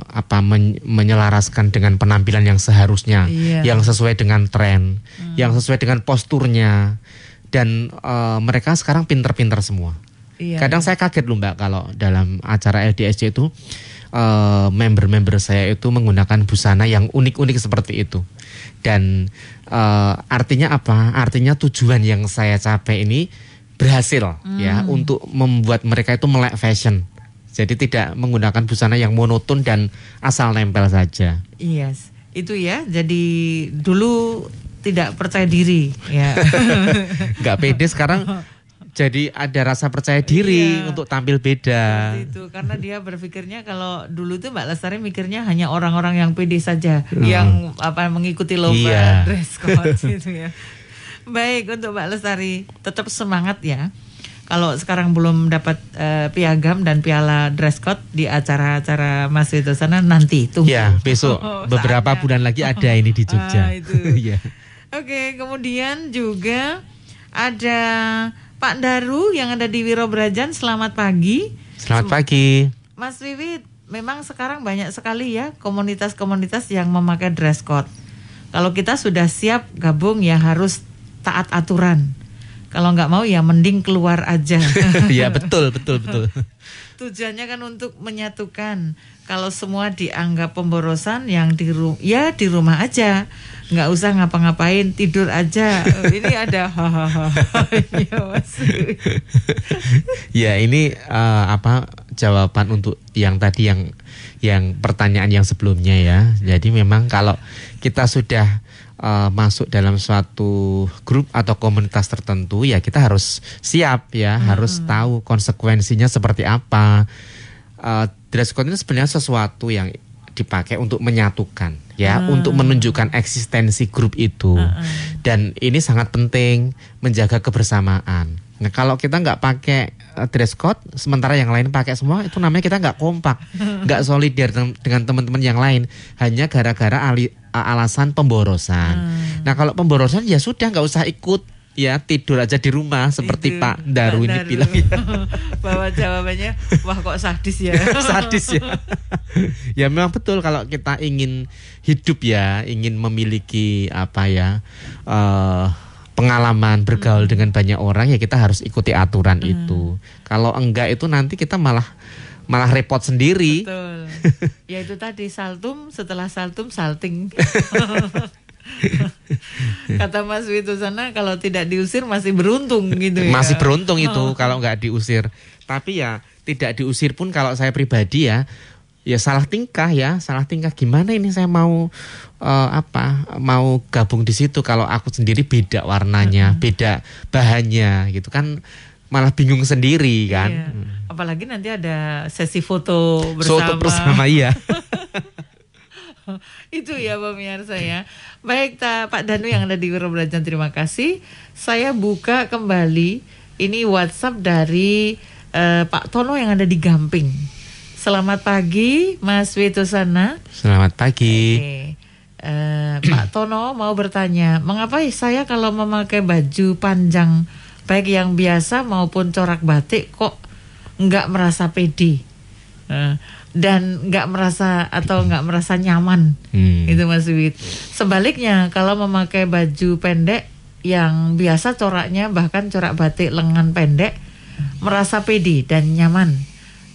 apa men- menyelaraskan dengan penampilan yang seharusnya, Iya. yang sesuai dengan tren, yang sesuai dengan posturnya dan eh, mereka sekarang pinter-pinter semua. Iya. Kadang saya kaget loh Mbak kalau dalam acara LDSC itu eh, member-member saya itu menggunakan busana yang unik-unik seperti itu. Dan eh, artinya apa? Artinya tujuan yang saya capai ini berhasil ya untuk membuat mereka itu melek fashion. Jadi tidak menggunakan busana yang monoton dan asal nempel saja. Yes, itu ya. Jadi dulu tidak percaya diri ya. (laughs) Nggak pede sekarang (laughs) jadi ada rasa percaya diri Iya. untuk tampil beda. Itu karena dia berpikirnya kalau dulu tuh Mbak Lestari mikirnya hanya orang-orang yang pede saja yang apa mengikuti lomba Hmm. Iya. (laughs) dress (laughs) code gitu ya. Baik untuk Mbak Lestari tetap semangat ya. Kalau sekarang belum dapat eh, piagam dan piala dress code di acara-acara Mas Wito sana nanti tunggu. Ya, besok Oh, beberapa saatnya. bulan lagi ada ini di (laughs) Ah, Jogja. itu. Iya. Oke, kemudian juga ada Pak Daru yang ada di Wirobrajan. Selamat pagi. Selamat pagi. Mas Wiwit, memang sekarang banyak sekali ya komunitas-komunitas yang memakai dress code. Kalau kita sudah siap gabung ya harus taat aturan. Kalau nggak mau ya mending keluar aja. (laughs) Iya, betul, betul, betul. Tujuannya kan untuk menyatukan. Kalau semua dianggap pemborosan yang di ru- ya di rumah aja, nggak usah ngapa-ngapain, tidur aja. (laughs) Ini ada hahaha. Ya, ini eh, apa jawaban untuk yang tadi yang yang pertanyaan yang sebelumnya ya. Jadi memang kalau kita sudah eh, masuk dalam suatu grup atau komunitas tertentu ya kita harus siap ya, harus tahu konsekuensinya seperti apa. Eh, dress code ini sebenarnya sesuatu yang dipakai untuk menyatukan ya, untuk menunjukkan eksistensi grup itu. Dan ini sangat penting menjaga kebersamaan. Nah, kalau kita nggak pakai eh, dress code, sementara yang lain pakai semua, itu namanya kita nggak kompak, (laughs) nggak solidar dengan- teman-teman yang lain, hanya gara-gara alasan pemborosan. Nah, kalau pemborosan ya sudah nggak usah ikut, ya tidur aja di rumah seperti Itu, Pak Daru Pak ini Daru. bilang. (laughs) ya. Bahwa jawabannya, wah kok sadis ya. (laughs) sadis ya. ya memang betul kalau kita ingin hidup ya, ingin memiliki apa ya eh, pengalaman bergaul dengan banyak orang ya kita harus ikuti aturan itu. Kalau enggak itu nanti kita malah malah repot sendiri. Betul. (laughs) Ya itu tadi saltum setelah saltum salting. (laughs) Kata Mas Wito sana kalau tidak diusir masih beruntung gitu ya. Masih beruntung itu kalau nggak diusir. Tapi ya tidak diusir pun kalau saya pribadi ya ya salah tingkah ya, salah tingkah gimana ini saya mau eh, apa? Mau gabung di situ kalau aku sendiri beda warnanya, beda bahannya gitu kan malah bingung sendiri kan. Iya. Apalagi nanti ada sesi foto bersama. Soto bersama iya. (laughs) Itu ya pemirsa ya. Baik ta, Pak Danu yang ada di Wiro Belajar terima kasih. Saya buka kembali ini WhatsApp dari eh, Pak Tono yang ada di Gamping. Selamat pagi Mas Wito sana. Selamat pagi. Oke. Eh, Pak Tono mau bertanya, mengapa saya kalau memakai baju panjang baik yang biasa maupun corak batik kok nggak merasa pede Eh, dan nggak merasa atau nggak merasa nyaman Hmm. itu Mas Wid. Sebaliknya kalau memakai baju pendek yang biasa coraknya bahkan corak batik lengan pendek merasa pede dan nyaman.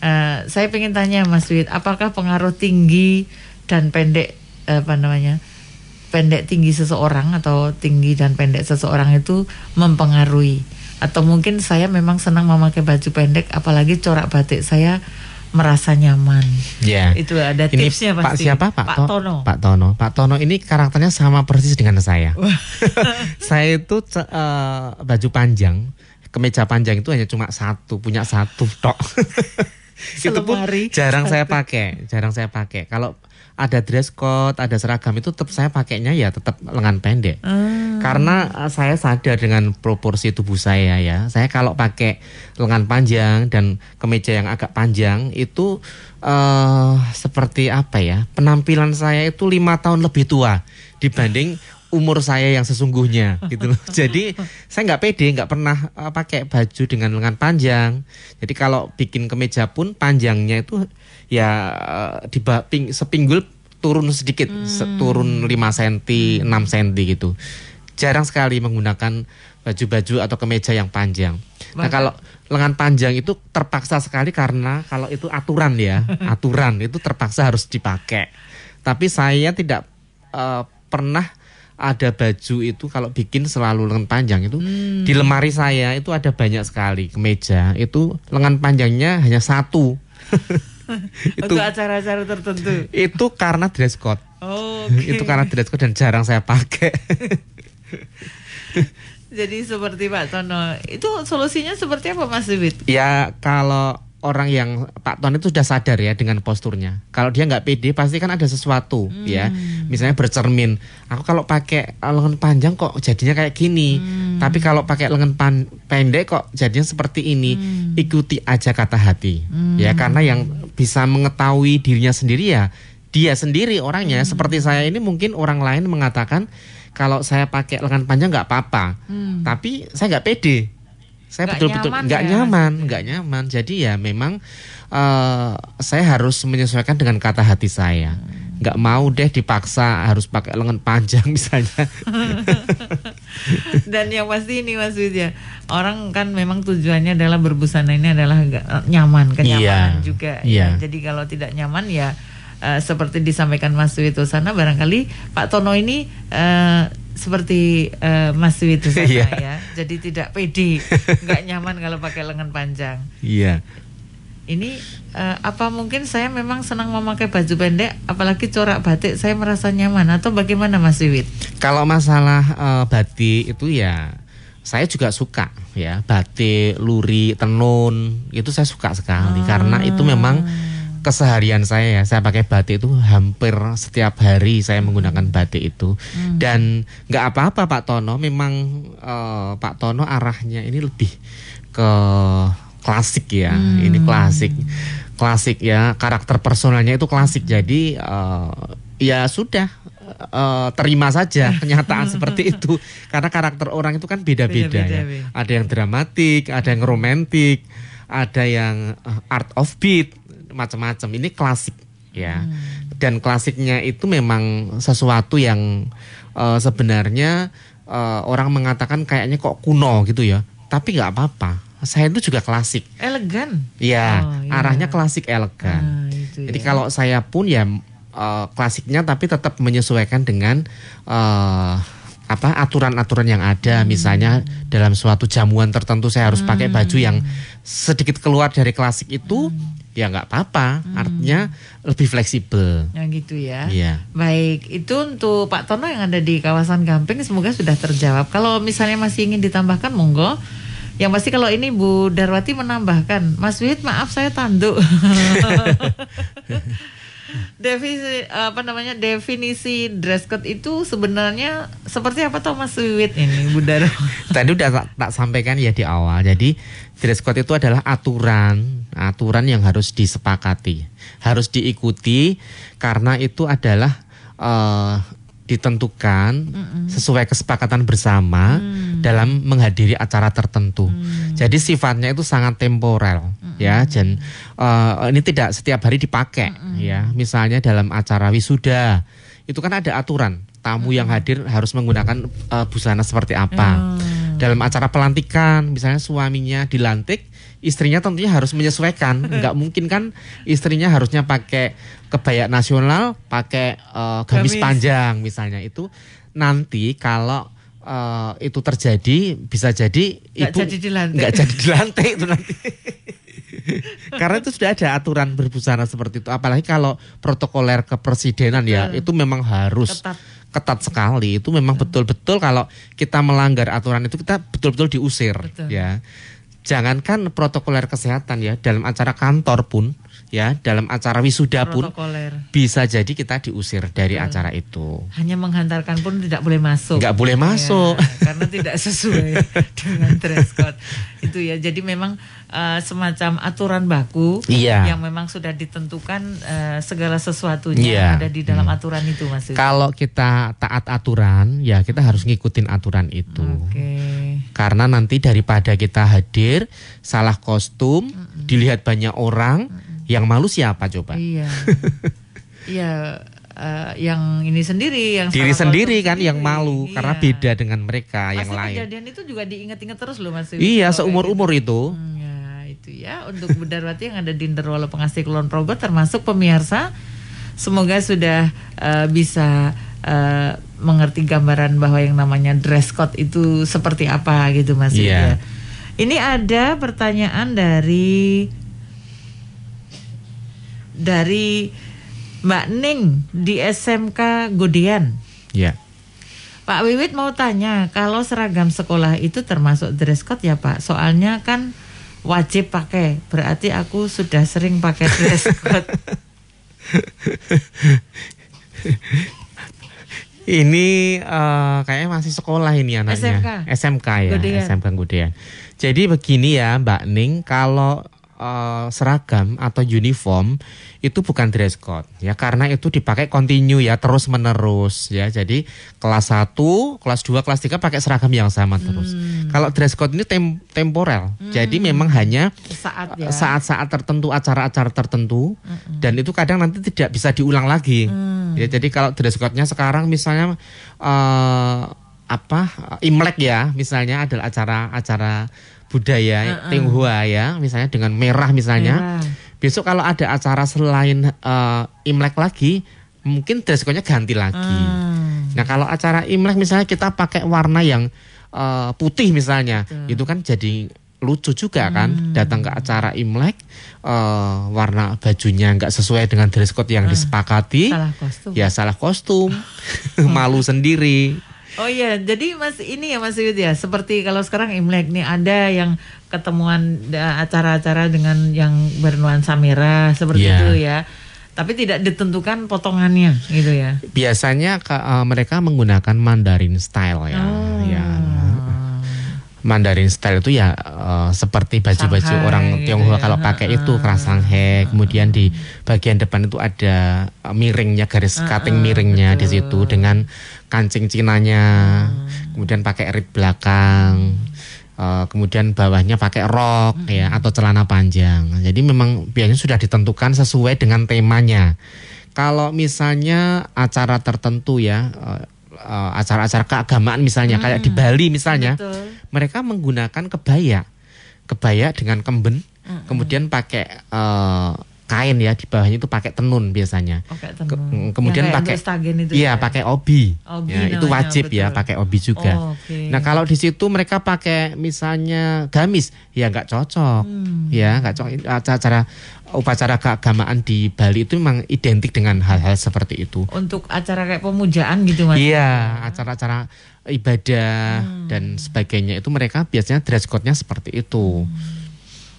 Eh, saya ingin tanya Mas Wid, apakah pengaruh tinggi dan pendek apa namanya pendek tinggi seseorang atau tinggi dan pendek seseorang itu mempengaruhi atau mungkin saya memang senang memakai baju pendek apalagi corak batik saya merasa nyaman. Ya. Itu ada Ini tipsnya Pak pasti. siapa? Pak, Pak To- Tono. Pak Tono. Pak Tono ini karakternya sama persis dengan saya. (laughs) saya itu eh, baju panjang, kemeja panjang itu hanya cuma satu, punya satu tok. (laughs) itu pun jarang saya pakai, jarang saya pakai. Kalau ada dress code, ada seragam itu tetap saya pakainya ya tetap lengan pendek. Ah. Karena eh, saya sadar dengan proporsi tubuh saya ya. Saya kalau pakai lengan panjang dan kemeja yang agak panjang itu eh seperti apa ya? Penampilan saya itu lima tahun lebih tua dibanding umur saya yang sesungguhnya gitu loh. (laughs) Jadi saya nggak pede, nggak pernah eh, pakai baju dengan lengan panjang. Jadi kalau bikin kemeja pun panjangnya itu ya eh, di ping- sepinggul turun sedikit, se- turun 5 cm, 6 cm gitu. Jarang sekali menggunakan baju-baju atau kemeja yang panjang. Nah kalau lengan panjang itu terpaksa sekali karena kalau itu aturan ya, (laughs) aturan itu terpaksa harus dipakai. Tapi saya tidak eh, pernah ada baju itu kalau bikin selalu lengan panjang itu Hmm. di lemari saya itu ada banyak sekali kemeja itu lengan panjangnya hanya satu. (laughs) (laughs) itu Untuk acara-acara tertentu. itu karena dress code. Oh, Oke. Itu karena dress code dan jarang saya pakai. (laughs) Jadi seperti Pak Tono, itu solusinya seperti apa Mas Wit? Ya kalau orang yang Pak Ton itu sudah sadar ya dengan posturnya. Kalau dia nggak pede pasti kan ada sesuatu ya. Misalnya bercermin. Aku kalau pakai lengan panjang kok jadinya kayak gini. Tapi kalau pakai lengan pan- pendek kok jadinya seperti ini. Ikuti aja kata hati. Ya karena yang bisa mengetahui dirinya sendiri ya dia sendiri orangnya. Seperti saya ini mungkin orang lain mengatakan kalau saya pakai lengan panjang nggak apa-apa. Tapi saya nggak pede saya Nggak betul-betul nyaman nggak ya, nyaman, nggak nyaman. Jadi ya memang eh saya harus menyesuaikan dengan kata hati saya. Nggak mau deh dipaksa harus pakai lengan panjang (laughs) misalnya. Dan yang pasti ini Mas Wid ya, orang kan memang tujuannya adalah berbusana ini adalah eh, nyaman, kenyamanan Iya, juga. iya. Ya. Jadi kalau tidak nyaman ya eh, seperti disampaikan Mas Witosana barangkali Pak Tono ini eh, seperti eh, Mas Witosana Iya. ya. Jadi tidak pede, nggak nyaman kalau pakai lengan panjang. Iya. Ini eh, apa mungkin saya memang senang memakai baju pendek, apalagi corak batik saya merasa nyaman atau bagaimana Mas Wiwit? Kalau masalah eh, batik itu ya saya juga suka ya batik, luri, tenun itu saya suka sekali karena itu memang keseharian saya ya. Saya pakai batik itu hampir setiap hari saya menggunakan batik itu. Dan nggak apa-apa Pak Tono. Memang eh, Pak Tono arahnya ini lebih ke klasik ya. Ini klasik. Klasik ya. Karakter personalnya itu klasik. Jadi eh, ya sudah eh, terima saja (laughs) kenyataan seperti itu. Karena karakter orang itu kan beda-beda ya. Ada yang dramatik ada yang romantik ada yang art of beat macam-macam ini klasik ya dan klasiknya itu memang sesuatu yang eh, sebenarnya eh, orang mengatakan kayaknya kok kuno gitu ya tapi nggak apa-apa saya itu juga klasik Elegan. ya Oh, iya. arahnya klasik elegan Ah, itu jadi ya. kalau saya pun ya eh, klasiknya tapi tetap menyesuaikan dengan eh, apa aturan-aturan yang ada Hmm. misalnya dalam suatu jamuan tertentu saya harus pakai baju yang sedikit keluar dari klasik itu Hmm. Ya nggak apa-apa artinya lebih fleksibel Yang gitu ya. Iya. Baik, itu untuk Pak Tono yang ada di kawasan Gamping semoga sudah terjawab. Kalau misalnya masih ingin ditambahkan monggo. Yang pasti kalau ini Bu Darwati menambahkan, Mas Wid maaf saya tanduk. (laughs) definisi apa namanya definisi dress code itu sebenarnya seperti apa toh Mas Wid ini Bu Darwati? (laughs) Tadi udah tak, tak sampaikan ya di awal. Jadi dress code itu adalah aturan, aturan yang harus disepakati, harus diikuti karena itu adalah eh, ditentukan sesuai kesepakatan bersama dalam menghadiri acara tertentu. Jadi sifatnya itu sangat temporal, ya. Dan eh, ini tidak setiap hari dipakai, ya. Misalnya dalam acara wisuda itu kan ada aturan tamu yang hadir harus menggunakan eh, busana seperti apa. Dalam acara pelantikan, misalnya suaminya dilantik, istrinya tentunya harus menyesuaikan. (laughs) Nggak mungkin kan istrinya harusnya pakai kebaya nasional, pakai eh, gamis Gamis. panjang misalnya itu nanti kalau eh, itu terjadi bisa jadi Nggak ibu jadi dilantik. nggak jadi dilantik itu nanti. (laughs) Karena itu sudah ada aturan berbusana seperti itu. Apalagi kalau protokoler kepresidenan ya, itu memang harus Ketat. ketat sekali. Itu memang betul-betul kalau kita melanggar aturan itu kita betul-betul diusir Betul. ya. Jangankan protokoler kesehatan ya, dalam acara kantor pun ya, dalam acara wisuda pun Protokoler. bisa jadi kita diusir dari acara itu. Hanya menghantarkan pun tidak boleh masuk. Nggak boleh masuk. Ya, (laughs) karena tidak sesuai (laughs) dengan dress code. Itu ya. Jadi memang eh, semacam aturan baku Iya. yang memang sudah ditentukan eh, segala sesuatunya Iya. ada di dalam aturan itu Mas. Kalau kita taat aturan, ya kita harus ngikutin aturan itu. Oke. Karena nanti daripada kita hadir salah kostum, dilihat banyak orang, yang malu siapa coba? Iya. (laughs) Iya. eh, yang ini sendiri yang Diri sendiri kan yang sendiri. malu karena Iya. beda dengan mereka yang Pasti lain. kejadian itu juga diingat-ingat terus loh Mas. Iya, seumur-umur gitu. itu. Hmm, ya, itu ya untuk Budarwati yang ada di Nderwolo Pengasih Kulon Progo termasuk pemirsa semoga sudah eh, bisa eh, mengerti gambaran bahwa yang namanya dress code itu seperti apa gitu Mas. Iya. ya. Ini ada pertanyaan dari dari Mbak Ning di SMK Godean. Ya. Pak Wiwit mau tanya, kalau seragam sekolah itu termasuk dress code ya Pak? Soalnya kan wajib pakai, berarti aku sudah sering pakai dress (laughs) code. Ini eh, kayaknya masih sekolah ini anaknya. SMK. SMK ya, Godean. SMK Godean. Jadi begini ya Mbak Ning, kalau eh, seragam atau uniform itu bukan dress code ya karena itu dipakai continue ya terus menerus ya. Jadi kelas 1, kelas 2, kelas 3 pakai seragam yang sama terus. Hmm. Kalau dress code ini tem- temporer. Jadi memang hanya ya. saat-saat tertentu acara-acara tertentu dan itu kadang nanti tidak bisa diulang lagi Hmm. ya jadi kalau dress code-nya sekarang misalnya eh, apa Imlek ya misalnya adalah acara-acara budaya Tionghoa ya misalnya dengan merah misalnya Merah. besok kalau ada acara selain eh, Imlek lagi mungkin dress code-nya ganti lagi Hmm. Nah kalau acara Imlek misalnya kita pakai warna yang eh, putih misalnya, itu kan jadi lucu juga Hmm. kan. Datang ke acara Imlek, eh, warna bajunya nggak sesuai dengan dress code yang disepakati, Ah, Salah kostum. ya salah kostum, (laughs) malu sendiri. Oh iya, jadi Mas ini ya Mas Yud ya, seperti kalau sekarang Imlek nih ada yang ketemuan acara-acara dengan yang bernuansa merah seperti Iya. itu ya. Tapi tidak ditentukan potongannya gitu ya. Biasanya ke- eh, mereka menggunakan Mandarin style ya, Oh. ya. Mandarin style itu ya eh, seperti baju-baju orang gitu Tionghoa ya. kalau pakai itu keras Shanghai, kemudian di bagian depan itu ada eh, miringnya garis cutting miringnya di situ dengan kancing cinanya, kemudian pakai rit belakang, eh, kemudian bawahnya pakai rok ya atau celana panjang. Jadi memang biasanya sudah ditentukan sesuai dengan temanya. Kalau misalnya acara tertentu ya eh, eh, acara-acara keagamaan misalnya kayak di Bali misalnya Betul. mereka menggunakan kebaya, kebaya dengan kemben, kemudian pakai eh, kain ya di bawahnya itu pakai tenun biasanya. Ke- tenun. mm, kemudian pakai itu Iya, ya? pakai obi. Obi ya, itu wajib ya betul. pakai obi juga. Oh, oke. Nah, kalau di situ mereka pakai misalnya gamis, ya nggak cocok. Hmm. Ya, nggak cocok acara upacara keagamaan di Bali itu memang identik dengan hal-hal seperti itu. Untuk acara kayak pemujaan gitu Mas. Iya, acara-acara ibadah Hmm. dan sebagainya itu mereka biasanya dress code-nya seperti itu.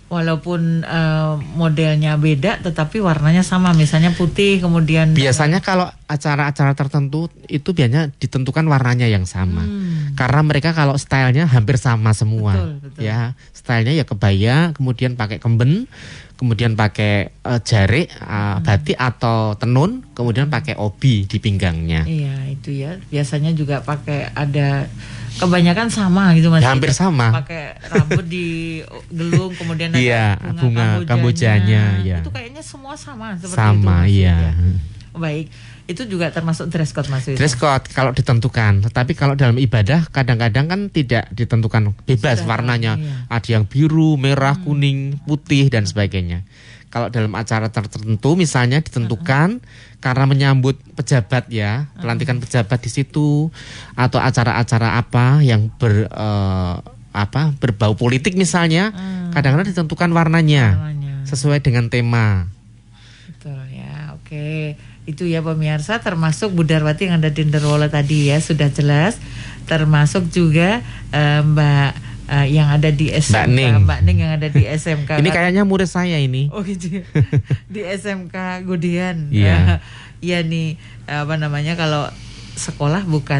Walaupun eh, modelnya beda tetapi warnanya sama misalnya putih kemudian Biasanya kalau acara-acara tertentu itu biasanya ditentukan warnanya yang sama. Hmm. Karena mereka kalau stylenya hampir sama semua. Betul, betul. Ya, stylenya ya kebaya, kemudian pakai kemben, kemudian pakai eh, jarik, eh, Hmm. batik atau tenun, kemudian pakai obi di pinggangnya. Iya itu ya biasanya juga pakai ada kebanyakan sama gitu mas. Ya, hampir sama. Pakai rambut di gelung kemudian ada Iya, bunga kambojanya, ya. Itu kayaknya semua sama seperti Sama, itu. Mas, iya. ya. Baik itu juga termasuk dress code mas. Dress code kalau ditentukan, tetapi kalau dalam ibadah kadang-kadang kan tidak ditentukan bebas Sudah, warnanya. iya. Ada yang biru, merah, kuning, putih dan sebagainya. Kalau dalam acara tertentu misalnya ditentukan karena menyambut pejabat ya, pelantikan pejabat di situ atau acara-acara apa yang ber eh, apa berbau politik misalnya, kadang-kadang ditentukan warnanya Namanya. sesuai dengan tema. Betul ya, oke. Itu ya pemirsa termasuk Budarwati yang ada di Nderwolo tadi ya sudah jelas. Termasuk juga eh, Mbak eh, yang ada di SMK Ning. Mbak Ning yang ada di SMK. (laughs) Ini kayaknya murid saya ini. Oh gitu. ya. (laughs) di SMK Gudian. Iya. (laughs) Iya nih apa namanya kalau sekolah bukan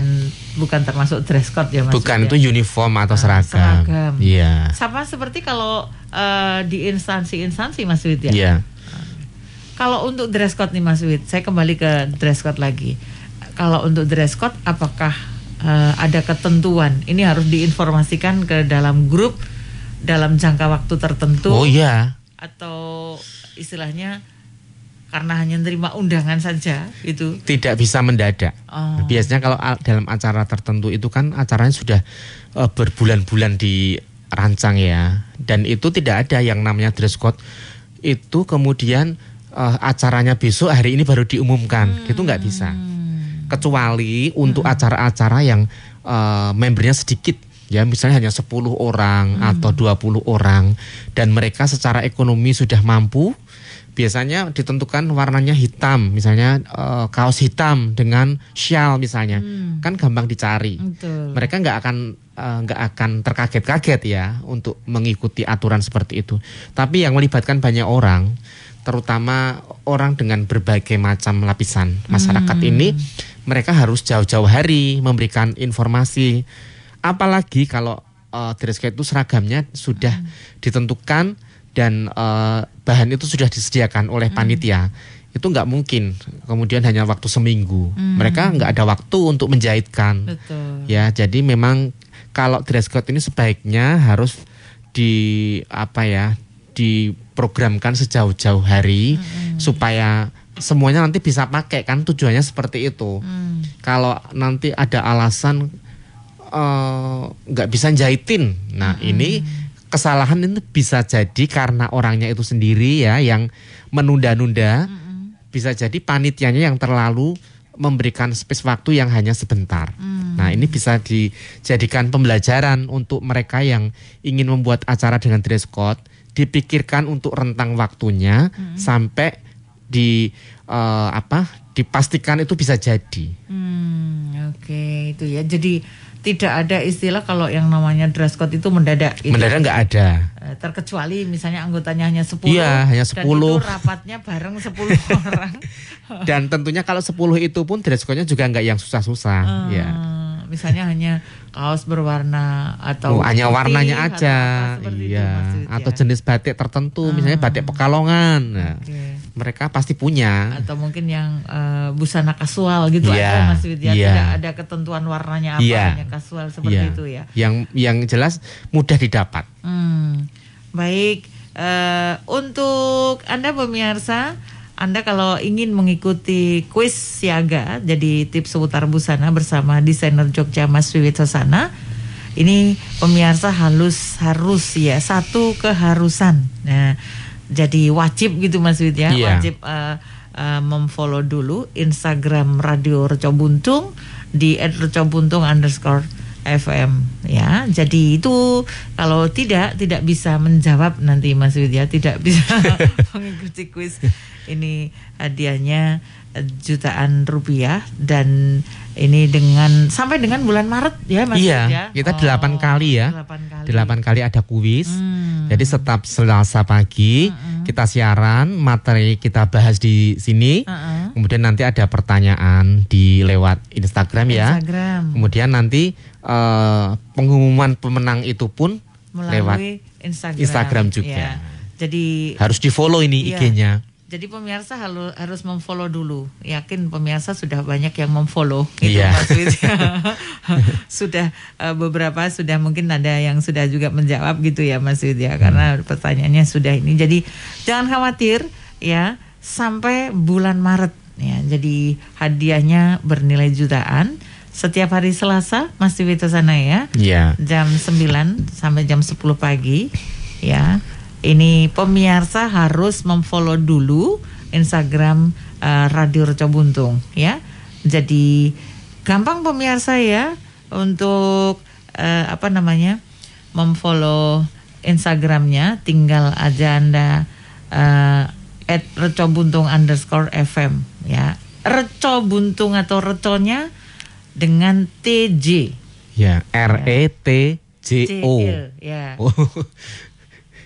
bukan termasuk dress code ya Mas. Bukan ya? itu uniform atau Ah, seragam. seragam. Iya. Sama seperti kalau eh, di instansi-instansi Mas Wid ya. Iya. Kalau untuk dress code nih Mas Wid, saya kembali ke dress code lagi. Kalau untuk dress code, apakah eh, ada ketentuan? Ini harus diinformasikan ke dalam grup dalam jangka waktu tertentu Oh iya. atau istilahnya karena hanya terima undangan saja itu. Tidak bisa mendadak. Oh. Biasanya kalau dalam acara tertentu itu kan acaranya sudah eh, berbulan-bulan dirancang ya, dan itu tidak ada yang namanya dress code. Itu kemudian eh, acaranya besok hari ini baru diumumkan, itu nggak bisa. Kecuali untuk acara-acara yang eh, membernya sedikit. Ya misalnya hanya 10 orang atau 20 orang. Dan mereka secara ekonomi sudah mampu biasanya ditentukan warnanya hitam. Misalnya eh, kaos hitam dengan shawl misalnya. Kan gampang dicari. Betul. mereka nggak akan eh, nggak akan terkaget-kaget ya untuk mengikuti aturan seperti itu. Tapi yang melibatkan banyak orang terutama orang dengan berbagai macam lapisan masyarakat ini mereka harus jauh-jauh hari memberikan informasi. Apalagi kalau eh, dress code itu seragamnya sudah ditentukan dan eh, bahan itu sudah disediakan oleh panitia. Itu nggak mungkin. Kemudian hanya waktu seminggu. Mereka nggak ada waktu untuk menjahitkan. Betul. ya jadi memang kalau dress code ini sebaiknya harus di apa ya diprogramkan sejauh-jauh hari supaya semuanya nanti bisa pakai kan tujuannya seperti itu. Hmm. kalau nanti ada alasan eh, nggak bisa jahitin. Nah ini kesalahan itu bisa jadi karena orangnya itu sendiri ya yang menunda-nunda. Bisa jadi panitianya yang terlalu memberikan space waktu yang hanya sebentar. Nah, ini bisa dijadikan pembelajaran untuk mereka yang ingin membuat acara dengan dress code, dipikirkan untuk rentang waktunya sampai di eh, apa? dipastikan itu bisa jadi. Hmm, oke itu ya. Jadi tidak ada istilah kalau yang namanya dress code itu mendadak. gitu. Mendadak nggak ada. Eh, terkecuali misalnya anggotanya hanya 10 Iya, hanya dan 10. itu rapatnya bareng 10 (laughs) orang. Dan tentunya kalau 10 itu pun dress code-nya juga nggak yang susah-susah, ya. Eh, Misalnya hanya kaos berwarna atau Oh, hanya warnanya aja, itu, iya. Ya. Atau jenis batik tertentu, misalnya batik Pekalongan. Nah, Oke. Mereka pasti punya. atau mungkin yang eh, busana kasual gitu Iya, ada Mas Widya iya. tidak ada ketentuan warnanya apa Iya. hanya kasual seperti Iya. itu ya. Yang yang jelas mudah didapat. Hmm, baik. Eh, untuk anda pemirsa, anda kalau ingin mengikuti kuis siaga, jadi tips seputar busana bersama desainer Jogja Mas Wiwit Sosana, ini pemirsa halus harus ya satu keharusan. Nah, jadi wajib gitu Mas Wid ya, Iya. wajib eh, eh, memfollow dulu Instagram Radio Reco Buntung di @recobuntung underscore FM ya. Jadi itu kalau tidak tidak bisa menjawab nanti Mas Widya tidak bisa (laughs) mengikuti kuis ini hadiahnya jutaan rupiah dan ini dengan sampai dengan bulan Maret ya Mas iya, Widya. kita Oh, delapan kali ya. Delapan kali. Kali ada kuis. Hmm. Jadi setiap Selasa pagi kita siaran, materi kita bahas di sini. Heeh. Kemudian nanti ada pertanyaan di lewat Instagram ya. Instagram Kemudian nanti eh, pengumuman pemenang itu pun lewat melalui Instagram. Instagram juga. Ya. Jadi harus di follow ini Iya. IG-nya. Jadi pemirsa harus harus memfollow dulu. Yakin pemirsa sudah banyak yang memfollow gitu Iya. Mas (laughs) Wid. (laughs) sudah eh, beberapa sudah mungkin ada yang sudah juga menjawab gitu ya Mas Wid ya karena pertanyaannya sudah ini. Jadi jangan khawatir ya sampai bulan Maret ya. Jadi hadiahnya bernilai jutaan setiap hari Selasa Mas Wid sana ya Iya. jam 9 sampai jam 10 pagi ya. Ini pemirsa harus memfollow dulu Instagram eh, Radio Reco Buntung ya. Jadi gampang pemirsa ya untuk eh, apa namanya? memfollow Instagramnya tinggal aja Anda eh, at Reco Buntung underscore FM ya. Reco Buntung atau Reconya dengan TJ Ya, R E T J O. Ya. Oh. (laughs)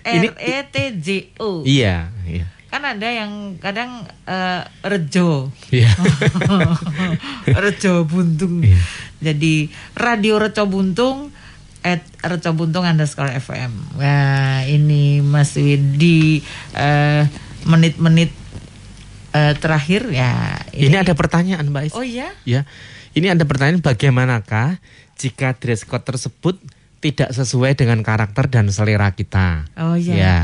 Ini- E T J O. Iya, iya. Kan ada yang kadang eh, rejo. Iya. (laughs) rejo buntung. Iya. Jadi radio rejo buntung at rejo buntung underscore FM. Wah ini Mas Widi eh, menit-menit eh, terakhir ya. Ini ada pertanyaan Mbak Is. Oh iya? Ya, ini ada pertanyaan bagaimanakah jika dress code tersebut tidak sesuai dengan karakter dan selera kita? Oh iya. Ya,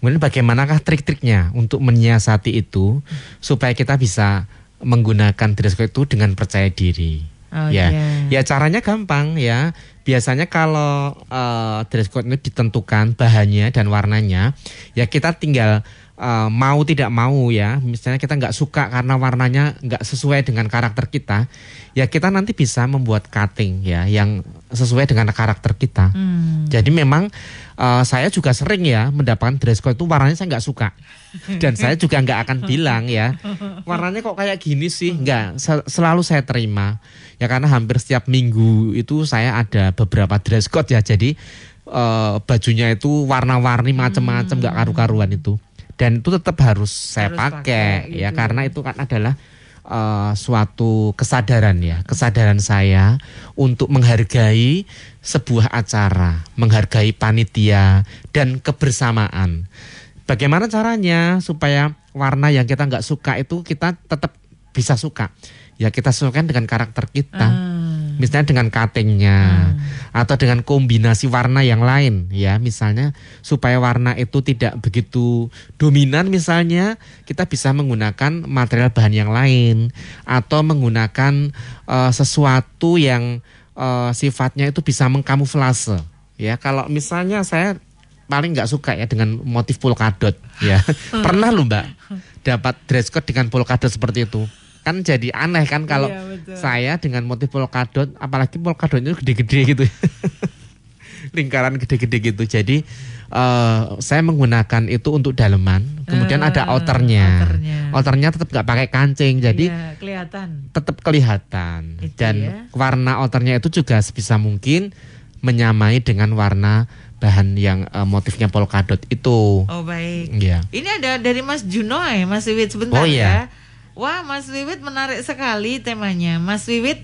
Kemudian bagaimanakah trik-triknya untuk menyiasati itu supaya kita bisa menggunakan dress code itu dengan percaya diri. Oh, ya, iya. ya caranya gampang ya. Biasanya kalau eh, dress code itu ditentukan bahannya dan warnanya, ya kita tinggal eh, mau tidak mau ya. Misalnya kita nggak suka karena warnanya nggak sesuai dengan karakter kita, ya kita nanti bisa membuat cutting ya yang sesuai dengan karakter kita. Hmm. Jadi memang eh, saya juga sering ya mendapatkan dress code itu warnanya saya nggak suka dan saya juga nggak akan bilang ya warnanya kok kayak gini sih nggak sel- selalu saya terima ya karena hampir setiap minggu itu saya ada beberapa dress code ya jadi eh, bajunya itu warna-warni macam-macam nggak karu-karuan itu dan itu tetap harus saya Harus pakai pakai ya gitu. karena itu kan adalah eh, suatu kesadaran ya kesadaran saya untuk menghargai sebuah acara menghargai panitia dan kebersamaan bagaimana caranya supaya warna yang kita nggak suka itu kita tetap bisa suka ya kita sesuaikan dengan karakter kita Ah. Misalnya dengan cuttingnya atau dengan kombinasi warna yang lain ya. Misalnya supaya warna itu tidak begitu dominan misalnya kita bisa menggunakan material bahan yang lain atau menggunakan eh, sesuatu yang eh, sifatnya itu bisa mengkamuflase ya. Kalau misalnya saya paling nggak suka ya dengan motif polkadot ya. (laughs) Pernah loh mbak dapat dress code dengan polkadot seperti itu kan jadi aneh kan kalau Iya, betul. saya dengan motif polkadot apalagi polkadotnya gede-gede gitu (laughs) lingkaran gede-gede gitu jadi eh, saya menggunakan itu untuk daleman kemudian ada Ah, outernya outernya. outernya tetap nggak pakai kancing jadi Iya, kelihatan. tetap kelihatan Itu dan ya. warna outernya itu juga sebisa mungkin menyamai dengan warna bahan yang eh, motifnya polkadot itu Oh baik. ya Ini ada dari Mas Junoy, Mas Wiwit sebentar Oh, ya. Wah, Mas Wiwit menarik sekali temanya. Mas Wiwit,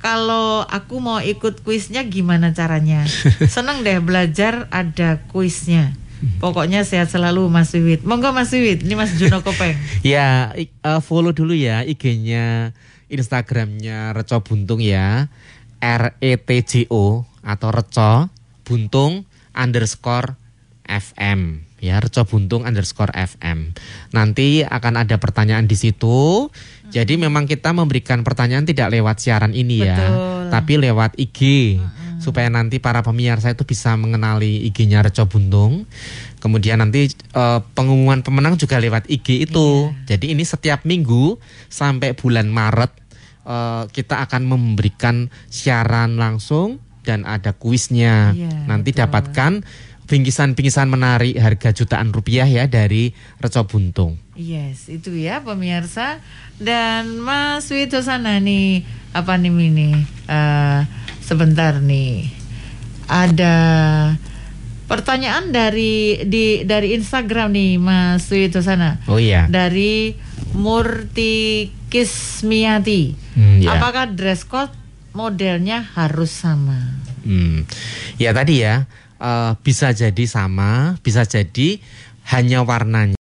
kalau aku mau ikut kuisnya gimana caranya? (laughs) Seneng deh belajar ada kuisnya. Pokoknya sehat selalu Mas Wiwit. Monggo Mas Wiwit, ini Mas Juno Kopeng. (laughs) Ya, eh, follow dulu ya IG-nya, Instagramnya Reco Buntung ya, R E T J O atau Reco Buntung underscore FM ya Reco Buntung underscore FM. Nanti akan ada pertanyaan di situ. Jadi memang kita memberikan pertanyaan tidak lewat siaran ini ya, Betul. tapi lewat IG supaya nanti para pemirsa itu bisa mengenali IG-nya Reco Buntung. Kemudian nanti eh, pengumuman pemenang juga lewat IG itu. Jadi ini setiap minggu sampai bulan Maret eh, kita akan memberikan siaran langsung dan ada kuisnya. Iya, nanti betul. dapatkan bingkisan-bingkisan menarik harga jutaan rupiah ya dari Reco Buntung. Yes, itu ya pemirsa. Dan Mas Widosana nih, apa nih ini? Eh, sebentar nih. Ada pertanyaan dari di dari Instagram nih Mas Widosana. Oh iya. Dari Murti Kismiati. Hmm, ya. Apakah dress code modelnya harus sama? Hmm. Ya tadi ya eh, bisa jadi sama, bisa jadi hanya warnanya